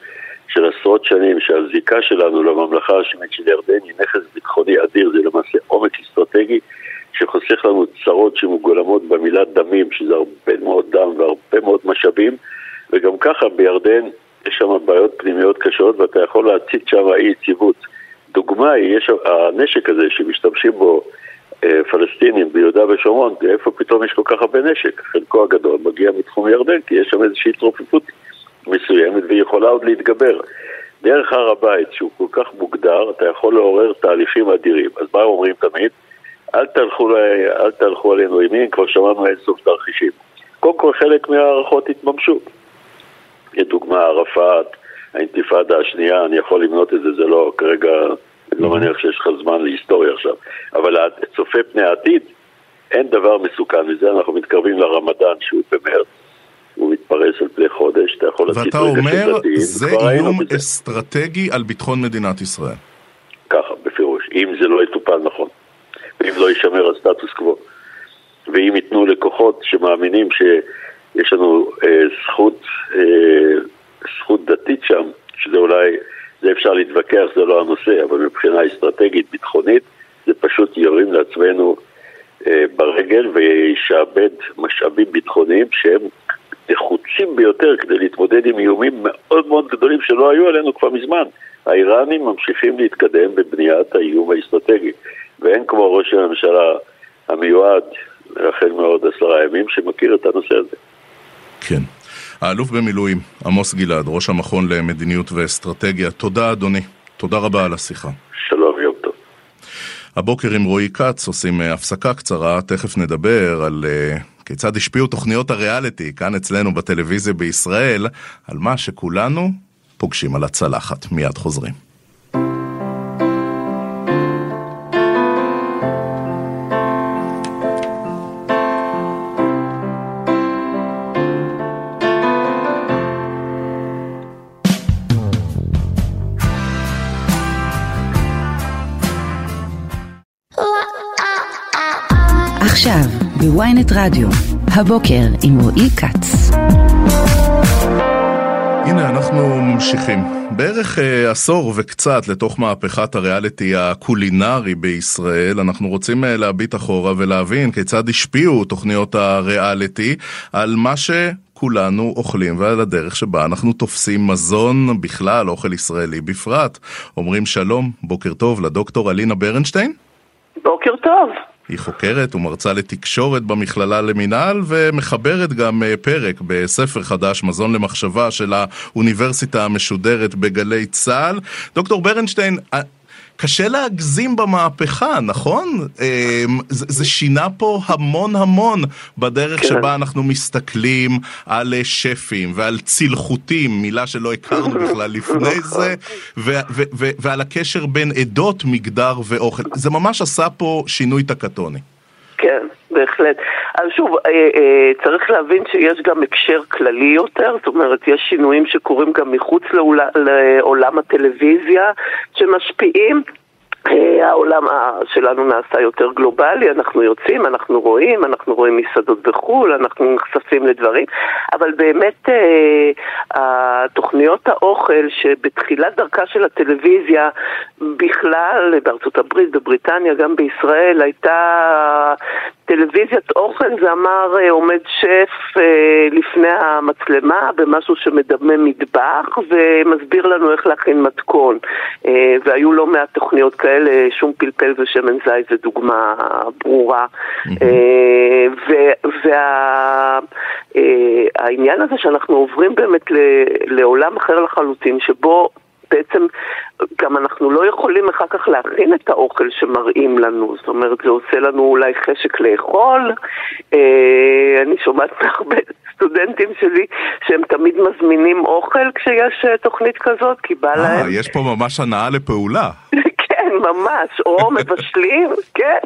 של עשרות שנים שהזיקה שלנו לממלכה השמית של ירדן היא נכס ביטחוני אדיר, זה למעשה עומק אסטרטגי שחוסך לנו צרות שמגולמות במילה דמים, שזה הרבה מאוד דם והרבה מאוד משאבים, וגם ככה בירדן יש שם בעיות פנימיות קשות ואתה יכול להצית שם אי יציבות. דוגמה היא, יש הנשק הזה שמשתמשים בו אה, פלסטינים ביהודה ושומרון, איפה פתאום יש כל כך הרבה נשק? חלקו הגדול מגיע מתחום ירדן, כי יש שם איזושהי התרופפות מסוימת והיא יכולה עוד להתגבר. דרך הר הבית, שהוא כל כך מוגדר, אתה יכול לעורר תהליכים אדירים. אז מה אומרים תמיד? אל תלכו, אל תלכו עלינו ימין, כבר שמענו אין סוף תרחישים. קודם כל חלק מההערכות התממשו. לדוגמה ערפאת, האינתיפאדה השנייה, אני יכול למנות את זה, זה לא כרגע, אני לא מניח שיש לך זמן להיסטוריה עכשיו, אבל צופה פני העתיד, אין דבר מסוכן מזה, אנחנו מתקרבים לרמדאן שהוא במרץ. הוא מתפרס על פני חודש, אתה יכול להציג רגע של דתיים. ואתה אומר, זה איום אסטרטגי על ביטחון מדינת ישראל. ככה, בפירוש, אם זה לא יטופל נכון, ואם לא יישמר הסטטוס קוו, ואם ייתנו לכוחות שמאמינים ש... יש לנו אה, זכות, אה, זכות דתית שם, שזה אולי, זה אפשר להתווכח, זה לא הנושא, אבל מבחינה אסטרטגית, ביטחונית, זה פשוט יורים לעצמנו אה, ברגל וישעבד משאבים ביטחוניים שהם נחוצים ביותר כדי להתמודד עם איומים מאוד מאוד גדולים שלא היו עלינו כבר מזמן. האיראנים ממשיכים להתקדם בבניית האיום האסטרטגי, ואין כמו ראש הממשלה המיועד, החל מעוד עשרה ימים, שמכיר את הנושא הזה. כן. האלוף במילואים, עמוס גלעד, ראש המכון למדיניות ואסטרטגיה, תודה אדוני. תודה רבה על השיחה. שלום, יום טוב. הבוקר עם רועי כץ עושים אה, הפסקה קצרה, תכף נדבר על uh, כיצד השפיעו תוכניות הריאליטי כאן אצלנו בטלוויזיה בישראל, על מה שכולנו פוגשים על הצלחת. מיד חוזרים. בוויינט רדיו, הבוקר עם רועי כץ. הנה אנחנו ממשיכים. בערך אה, עשור וקצת לתוך מהפכת הריאליטי הקולינרי בישראל, אנחנו רוצים אה, להביט אחורה ולהבין כיצד השפיעו תוכניות הריאליטי על מה ש... כולנו אוכלים ועל הדרך שבה אנחנו תופסים מזון בכלל, אוכל ישראלי בפרט. אומרים שלום, בוקר טוב לדוקטור אלינה ברנשטיין. בוקר טוב. היא חוקרת ומרצה לתקשורת במכללה למינהל ומחברת גם אה, פרק בספר חדש, מזון למחשבה, של האוניברסיטה המשודרת בגלי צה"ל. דוקטור ברנשטיין, אה, קשה להגזים במהפכה, נכון? אמ, זה, זה שינה פה המון המון בדרך כן. שבה אנחנו מסתכלים על אה, שפים ועל צלחותים, מילה שלא הכרנו [LAUGHS] בכלל לפני נכון. זה, ו, ו, ו, ועל הקשר בין עדות, מגדר ואוכל. זה ממש עשה פה שינוי טקטוני. כן, בהחלט. אז שוב, אה, אה, צריך להבין שיש גם הקשר כללי יותר, זאת אומרת, יש שינויים שקורים גם מחוץ לעולם הטלוויזיה שמשפיעים. אה, העולם שלנו נעשה יותר גלובלי, אנחנו יוצאים, אנחנו רואים, אנחנו רואים מסעדות בחו"ל, אנחנו נחשפים לדברים, אבל באמת תוכניות האוכל שבתחילת דרכה של הטלוויזיה בכלל, בארצות הברית, בבריטניה, גם בישראל, הייתה טלוויזיית אוכל זה אמר אה, עומד שף אה, לפני המצלמה במשהו שמדמה מטבח ומסביר לנו איך להכין מתכון. אה, והיו לא מעט תוכניות כאלה, שום פלפל ושמן זית זה דוגמה ברורה. והעניין הזה שאנחנו עוברים באמת לעולם אחר לחלוטין שבו בעצם גם אנחנו לא יכולים אחר כך להכין את האוכל שמראים לנו, זאת אומרת זה עושה לנו אולי חשק לאכול, אה, אני שומעת [LAUGHS] מהרבה סטודנטים שלי שהם תמיד מזמינים אוכל כשיש אה, תוכנית כזאת, כי בא אה, להם... יש פה ממש הנאה לפעולה. [LAUGHS] כן, ממש, או מבשלים, [LAUGHS] כן.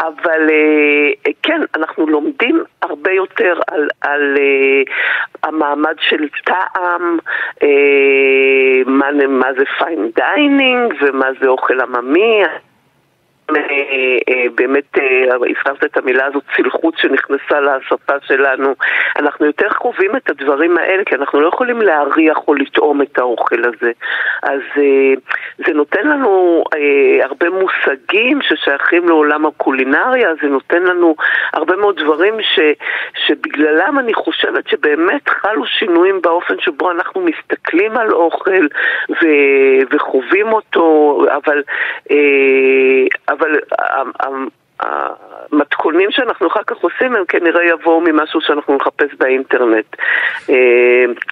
אבל אה, כן, אנחנו לומדים הרבה יותר על, על המעמד של טעם, מה, מה זה fine dining ומה זה אוכל עממי. אה, אה, באמת אה, הזכרת את המילה הזאת, צלחות שנכנסה לשפה שלנו. אנחנו יותר חווים את הדברים האלה, כי אנחנו לא יכולים להריח או לטעום את האוכל הזה. אז זה נותן לנו הרבה מושגים ששייכים לעולם הקולינריה, זה נותן לנו הרבה מאוד דברים ש, שבגללם אני חושבת שבאמת חלו שינויים באופן שבו אנחנו מסתכלים על אוכל ו, וחווים אותו, אבל... אבל אבל אה, אה, אה, המתכונים שאנחנו אחר כך עושים הם כנראה יבואו ממשהו שאנחנו נחפש באינטרנט. אה,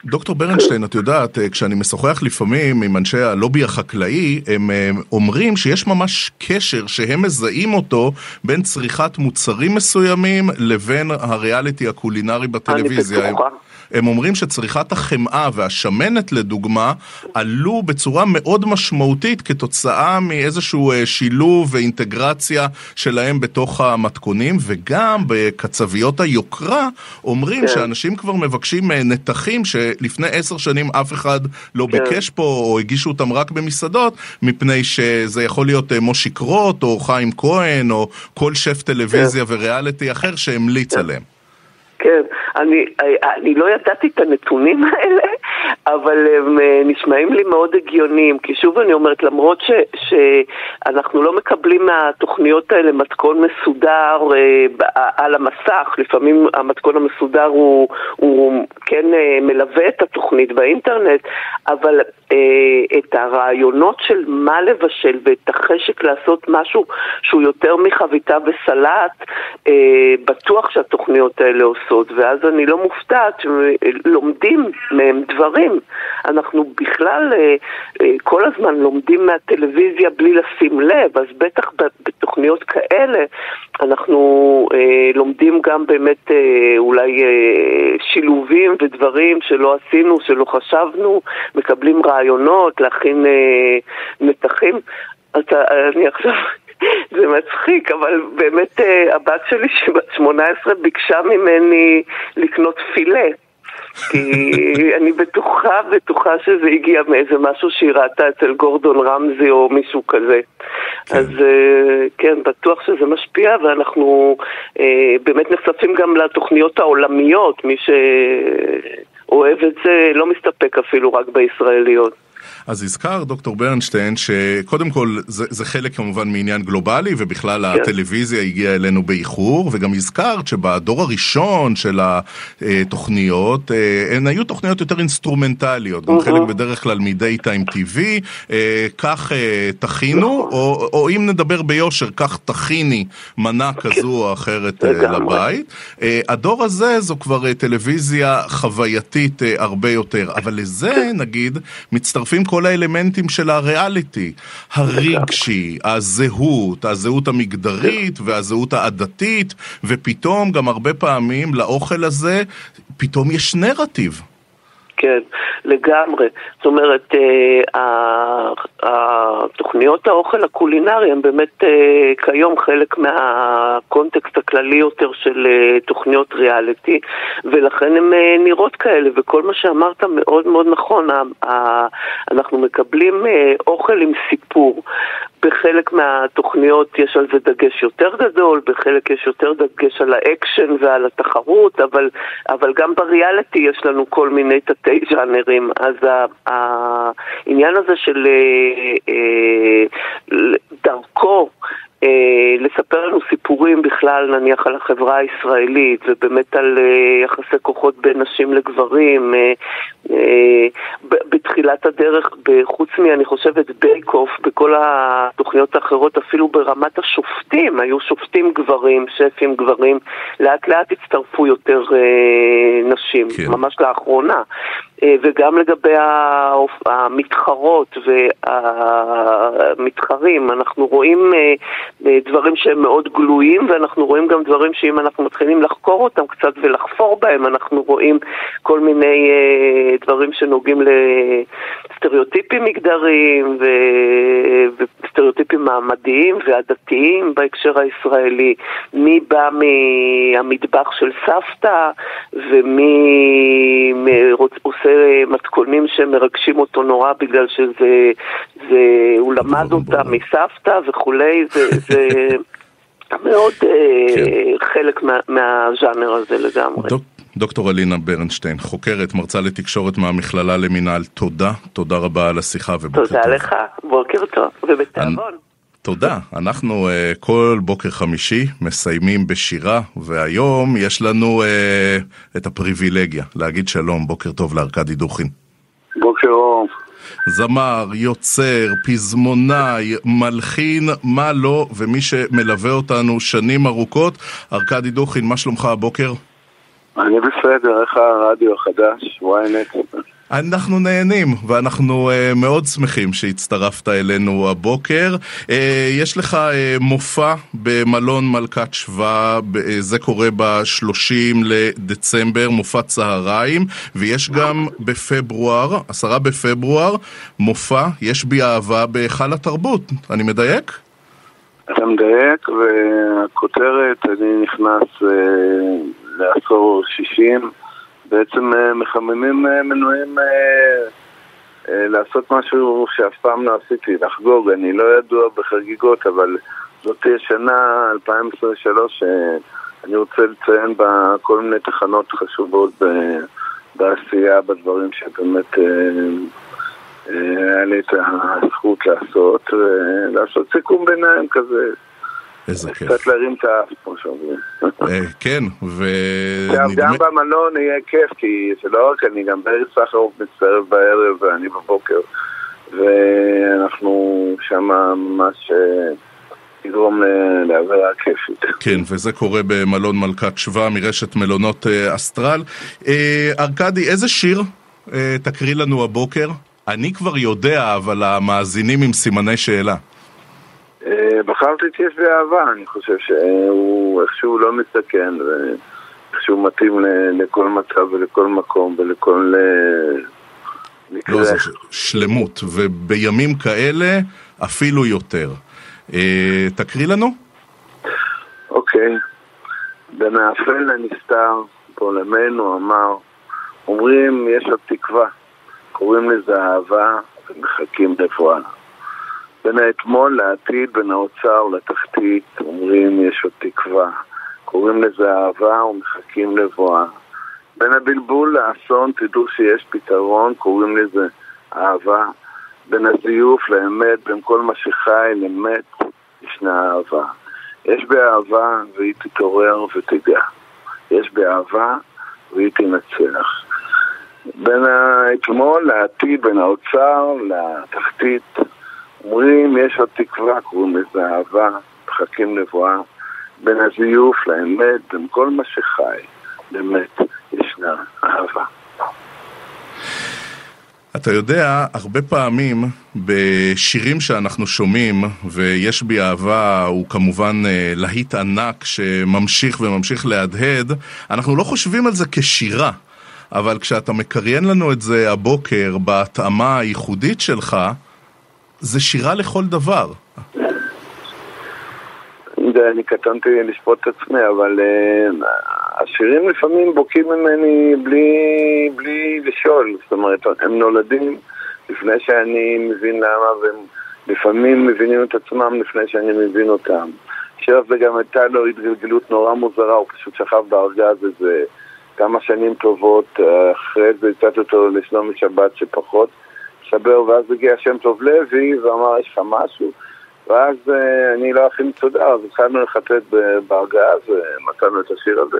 דוקטור ברנשטיין, את יודעת, אה, כשאני משוחח לפעמים עם אנשי הלובי החקלאי, הם אה, אומרים שיש ממש קשר שהם מזהים אותו בין צריכת מוצרים מסוימים לבין הריאליטי הקולינרי בטלוויזיה. אני בטוחה. הם אומרים שצריכת החמאה והשמנת לדוגמה עלו בצורה מאוד משמעותית כתוצאה מאיזשהו שילוב ואינטגרציה שלהם בתוך המתכונים וגם בקצביות היוקרה אומרים כן. שאנשים כבר מבקשים אה, נתחים שלפני עשר שנים אף אחד לא כן. ביקש פה או הגישו אותם רק במסעדות מפני שזה יכול להיות אה, מושיק רוט או חיים כהן או כל שף טלוויזיה כן. וריאליטי אחר שהמליץ כן. עליהם. כן, אני, אני לא ידעתי את הנתונים האלה, אבל הם אה, נשמעים לי מאוד הגיוניים, כי שוב אני אומרת, למרות ש, שאנחנו לא מקבלים מהתוכניות האלה מתכון מסודר אה, על המסך, לפעמים המתכון המסודר הוא, הוא כן אה, מלווה את התוכנית באינטרנט, אבל את הרעיונות של מה לבשל ואת החשק לעשות משהו שהוא יותר מחביתה וסלט, בטוח שהתוכניות האלה עושות, ואז אני לא מופתעת שלומדים מהם דברים. אנחנו בכלל כל הזמן לומדים מהטלוויזיה בלי לשים לב, אז בטח בתוכניות כאלה אנחנו לומדים גם באמת אולי שילובים ודברים שלא עשינו, שלא חשבנו, מקבלים רעיונות. להכין אה, מתחים. אתה, אני עכשיו, [LAUGHS] זה מצחיק, אבל באמת אה, הבת שלי שבת 18 ביקשה ממני לקנות פילה. כי [LAUGHS] אני בטוחה, בטוחה שזה הגיע מאיזה משהו שהיא ראתה אצל גורדון רמזי או מישהו כזה. כן. אז אה, כן, בטוח שזה משפיע, ואנחנו אה, באמת נחשפים גם לתוכניות העולמיות, מי שאוהב את זה לא מסתפק אפילו רק בישראליות. אז הזכר דוקטור ברנשטיין שקודם כל זה, זה חלק כמובן מעניין גלובלי ובכלל כן. הטלוויזיה הגיעה אלינו באיחור וגם הזכרת שבדור הראשון של התוכניות אה, הן היו תוכניות יותר אינסטרומנטליות, גם חלק בדרך כלל מדי טיים טיווי, כך תכינו, נכון. או, או אם נדבר ביושר, כך תכיני מנה כן. כזו או אחרת לבית. הדור הזה זו כבר טלוויזיה חווייתית הרבה יותר, אבל לזה נגיד מצטרפים כל האלמנטים של הריאליטי, הרגשי, הזהות, הזהות המגדרית והזהות העדתית, ופתאום גם הרבה פעמים לאוכל הזה, פתאום יש נרטיב. כן, לגמרי. זאת אומרת, אה, תוכניות האוכל הקולינרי הן באמת אה, כיום חלק מהקונטקסט הכללי יותר של אה, תוכניות ריאליטי, ולכן הן נראות כאלה, וכל מה שאמרת מאוד מאוד נכון. אנחנו מקבלים אוכל עם סיפור. בחלק מהתוכניות יש על זה דגש יותר גדול, בחלק יש יותר דגש על האקשן ועל התחרות, אבל, אבל גם בריאליטי יש לנו כל מיני תתי ז'אנרים. אז העניין הזה של אה, אה, דרכו אה, לספר לנו סיפורים בכלל, נניח, על החברה הישראלית, ובאמת על אה, יחסי כוחות בין נשים לגברים. אה, אה, בתחילת הדרך, חוץ מ, אני חושבת, בייק אוף, בכל התוכניות האחרות, אפילו ברמת השופטים, היו שופטים גברים, שפים גברים, לאט לאט הצטרפו יותר נשים, כן. ממש לאחרונה. וגם לגבי המתחרות והמתחרים, אנחנו רואים אה, דברים שהם מאוד גלויים, ואנחנו רואים גם דברים שאם אנחנו מתחילים לחקור אותם קצת ולחפור בהם, אנחנו רואים כל מיני דברים שנוגעים לסטריאוטיפים מגדריים וסטריאוטיפים מעמדיים ועדתיים בהקשר הישראלי. מי בא מהמטבח של סבתא ומי עושה מתכונים שמרגשים אותו נורא בגלל שזה, זה, הוא למד אותה מסבתא וכולי, זה, זה [LAUGHS] מאוד אה, כן. חלק מה, מהז'אנר הזה לגמרי. דוק, דוקטור אלינה ברנשטיין, חוקרת, מרצה לתקשורת מהמכללה למינהל, תודה, תודה רבה על השיחה ובוקר טוב. תודה לך, בוקר טוב, ובתיאבון. תודה. אנחנו uh, כל בוקר חמישי מסיימים בשירה, והיום יש לנו uh, את הפריבילגיה להגיד שלום, בוקר טוב לארכדי דוכין. בוקר אור. זמר, יוצר, פזמונאי, מלחין, מה לא, ומי שמלווה אותנו שנים ארוכות. ארכדי דוכין, מה שלומך הבוקר? אני בסדר, איך הרדיו החדש? ynet. אנחנו נהנים, ואנחנו uh, מאוד שמחים שהצטרפת אלינו הבוקר. Uh, יש לך uh, מופע במלון מלכת שבא, uh, זה קורה ב-30 לדצמבר, מופע צהריים, ויש גם בפברואר, עשרה בפברואר, מופע, יש בי אהבה בהיכל התרבות. אני מדייק? אתה מדייק, והכותרת, אני נכנס uh, לעשור שישים. בעצם אה, מחממים אה, מנועים אה, לעשות משהו שאף פעם לא עשיתי, לחגוג. אני לא ידוע בחגיגות, אבל זאת תהיה שנה 2023 שאני רוצה לציין בה כל מיני תחנות חשובות בעשייה, בדברים שבאמת היה לי את הזכות לעשות, לעשות סיכום ביניים כזה. איזה כיף. קצת להרים את האף, כמו שאומרים. אה, כן, ו... גם במלון יהיה כיף, כי זה לא רק אני, גם בארץ סחרוף מצטרף בערב ואני בבוקר. ואנחנו שם ממש... יגרום אה, לעבירה כיפית. כן, וזה קורה במלון מלכת שבא מרשת מלונות אה, אסטרל. ארכדי, איזה שיר תקריא לנו הבוקר? אני כבר יודע, אבל המאזינים עם סימני שאלה. אה, בחרתי את יש באהבה, אני חושב שהוא איכשהו לא מסתכן ואיכשהו מתאים לכל מצב ולכל מקום ולכל אה. לא, זה שלמות, ובימים כאלה אפילו יותר. אה, תקריא לנו. אוקיי. בין האפל לנסתר, פולמנו אמר, אומרים יש עוד תקווה, קוראים לזה אהבה ומחכים רפואה. בין האתמול לעתיד, בין האוצר לתחתית, אומרים יש עוד תקווה. קוראים לזה אהבה ומחכים לבואה. בין הבלבול לאסון תדעו שיש פתרון, קוראים לזה אהבה בין הזיוף לאמת, בין כל מה שחי לאמת, ישנה אהבה. יש באהבה והיא תתעורר ותדע. יש באהבה והיא תנצח. בין האתמול לעתיד, בין האוצר לתחתית, אומרים יש עוד תקווה, קוראים לזה אהבה, מחכים נבואה. בין הזיוף לאמת, בין כל מה שחי, באמת ישנה אהבה. אתה יודע, הרבה פעמים בשירים שאנחנו שומעים, ויש בי אהבה, הוא כמובן אה, להיט ענק שממשיך וממשיך להדהד, אנחנו לא חושבים על זה כשירה. אבל כשאתה מקריין לנו את זה הבוקר בהתאמה הייחודית שלך, זה שירה לכל דבר. אני קטנתי לשפוט את עצמי, אבל uh, השירים לפעמים בוקעים ממני בלי, בלי לשאול. זאת אומרת, הם נולדים לפני שאני מבין למה, והם לפעמים מבינים את עצמם לפני שאני מבין אותם. השיר הזה גם הייתה לו התגלגלות נורא מוזרה, הוא פשוט שכב בארגז איזה כמה שנים טובות, אחרי זה הצעתי אותו לשלומי שבת שפחות שבר, ואז הגיע שם טוב לוי ואמר, יש לך משהו? ואז אה, אני לא הכי מצודה, אז התחלנו לחטט בארגז, ומצאנו את השיר הזה,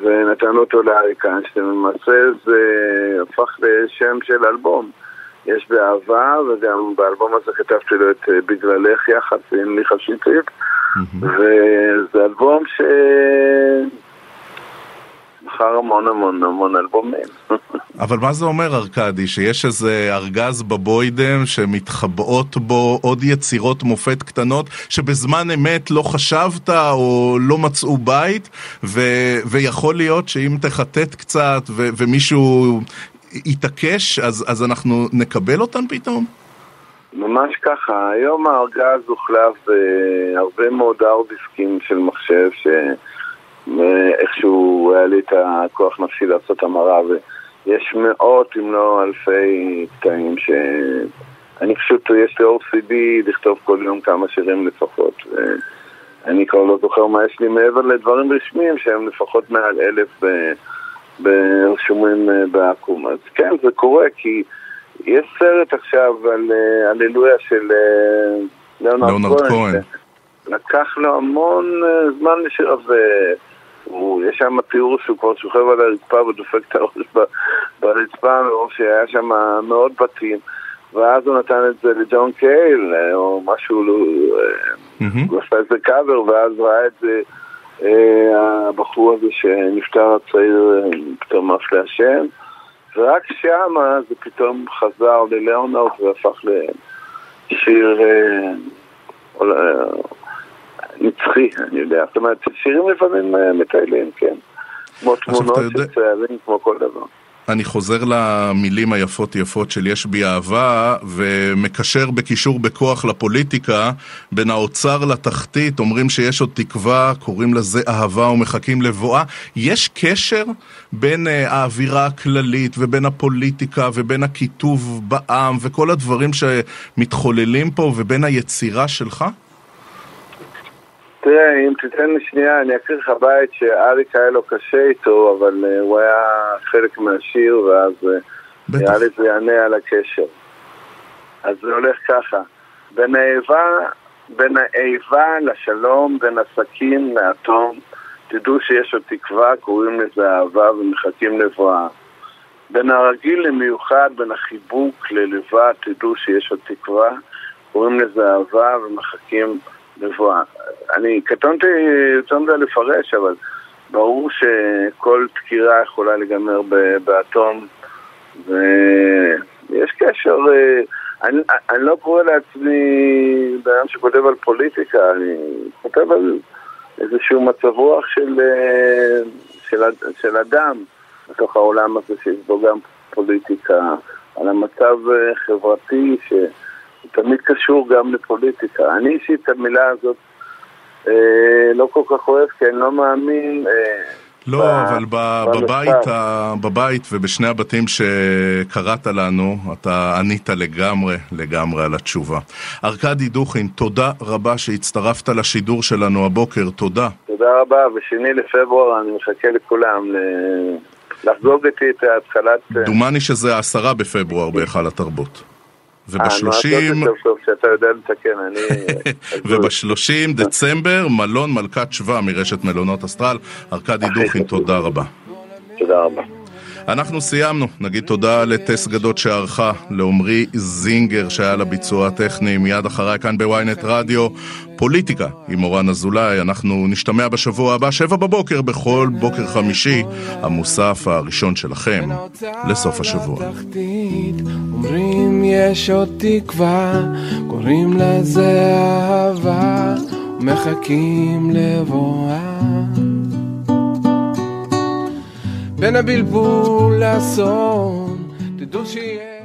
ונתנו אותו לאריק איינשטיין, למעשה זה הפך לשם של אלבום. יש באהבה, וגם באלבום הזה כתבתי לו את אה, בגללך יחד עם מיכה שטרית, וזה אלבום ש... מכר המון המון המון אלבומים. [LAUGHS] אבל מה זה אומר, ארכדי? שיש איזה ארגז בבוידם שמתחבאות בו עוד יצירות מופת קטנות שבזמן אמת לא חשבת או לא מצאו בית, ו- ויכול להיות שאם תחטט קצת ו- ומישהו יתעקש, אז, אז אנחנו נקבל אותן פתאום? ממש ככה, היום הארגז הוחלף בהרבה מאוד ארדיסקים של מחשב ש... איכשהו היה לי את הכוח נפשי לעשות המרה ויש מאות אם לא אלפי קטעים ש... אני פשוט, יש לי OCD לכתוב כל יום כמה שירים לפחות אני כבר לא זוכר מה יש לי מעבר לדברים רשמיים שהם לפחות מעל אלף ברשומים בעקום אז כן, זה קורה כי יש סרט עכשיו על הללויה של ליאונרד כהן לקח לו המון זמן לשיר, הוא, יש שם תיאור שהוא כבר שוכב על הרצפה ודופק את הראש ברצפה מרוב שהיה שם מאות בתים ואז הוא נתן את זה לג'ון קייל או משהו, הוא עשה איזה קאבר ואז ראה את זה הבחור הזה שנפטר הצעיר פתאום אף לעשן ורק שמה זה פתאום חזר ללאונרד והפך לשיר נצחי, אני יודע. זאת אומרת, שירים לפעמים אה, מטיילים, כן. כמו תמונות של צערים, כמו כל דבר. אני חוזר למילים היפות יפות של יש בי אהבה ומקשר בקישור בכוח לפוליטיקה בין האוצר לתחתית, אומרים שיש עוד תקווה, קוראים לזה אהבה ומחכים לבואה. יש קשר בין uh, האווירה הכללית ובין הפוליטיקה ובין הקיטוב בעם וכל הדברים שמתחוללים פה ובין היצירה שלך? תראה, אם תיתן לי שנייה, אני אקריא לך בית שאריק היה לו קשה איתו, אבל uh, הוא היה חלק מהשיר, ואז uh, נראה לי זה יענה על הקשר. אז זה הולך ככה, בין האיבה, בין האיבה לשלום, בין הסכין לאטום, תדעו שיש עוד תקווה, קוראים לזה אהבה ומחכים לבואה. בין הרגיל למיוחד, בין החיבוק ללבד, תדעו שיש עוד תקווה, קוראים לזה אהבה ומחכים לבואה. אני קטונתי יותר מדי לפרש, אבל ברור שכל דקירה יכולה להיגמר באטום, ויש קשר, אני, אני לא קורא לעצמי אדם שכותב על פוליטיקה, אני כותב על איזשהו מצב רוח של, של, של אדם בתוך העולם הזה שיש בו גם פוליטיקה, על המצב חברתי ש... תמיד קשור גם לפוליטיקה. אני אישית את המילה הזאת אה, לא כל כך אוהב, כי אני לא מאמין... אה, לא, ב- אבל ב- בבית, ה- בבית ובשני הבתים שקראת לנו, אתה ענית לגמרי, לגמרי על התשובה. ארכדי דוכין, תודה רבה שהצטרפת לשידור שלנו הבוקר, תודה. תודה רבה, ושני לפברואר אני מחכה לכולם לחגוג איתי את התחלת... דומני שזה העשרה בפברואר בהיכל התרבות. ובשלושים... [LAUGHS] ובשלושים דצמבר, מלון מלכת שבא מרשת מלונות אסטרל. ארכדי דוכין, תודה רבה. תודה רבה. אנחנו סיימנו, נגיד תודה לטס גדות שערכה, לעמרי זינגר שהיה לביצוע הטכני, מיד אחריי כאן בוויינט רדיו, פוליטיקה עם אורן אזולאי, אנחנו נשתמע בשבוע הבא, שבע בבוקר, בכל בוקר חמישי, המוסף הראשון שלכם לסוף השבוע. אומרים יש עוד תקווה, קוראים לזה אהבה, מחכים לבואה. בין הבלבול לאסון, תדעו שיהיה...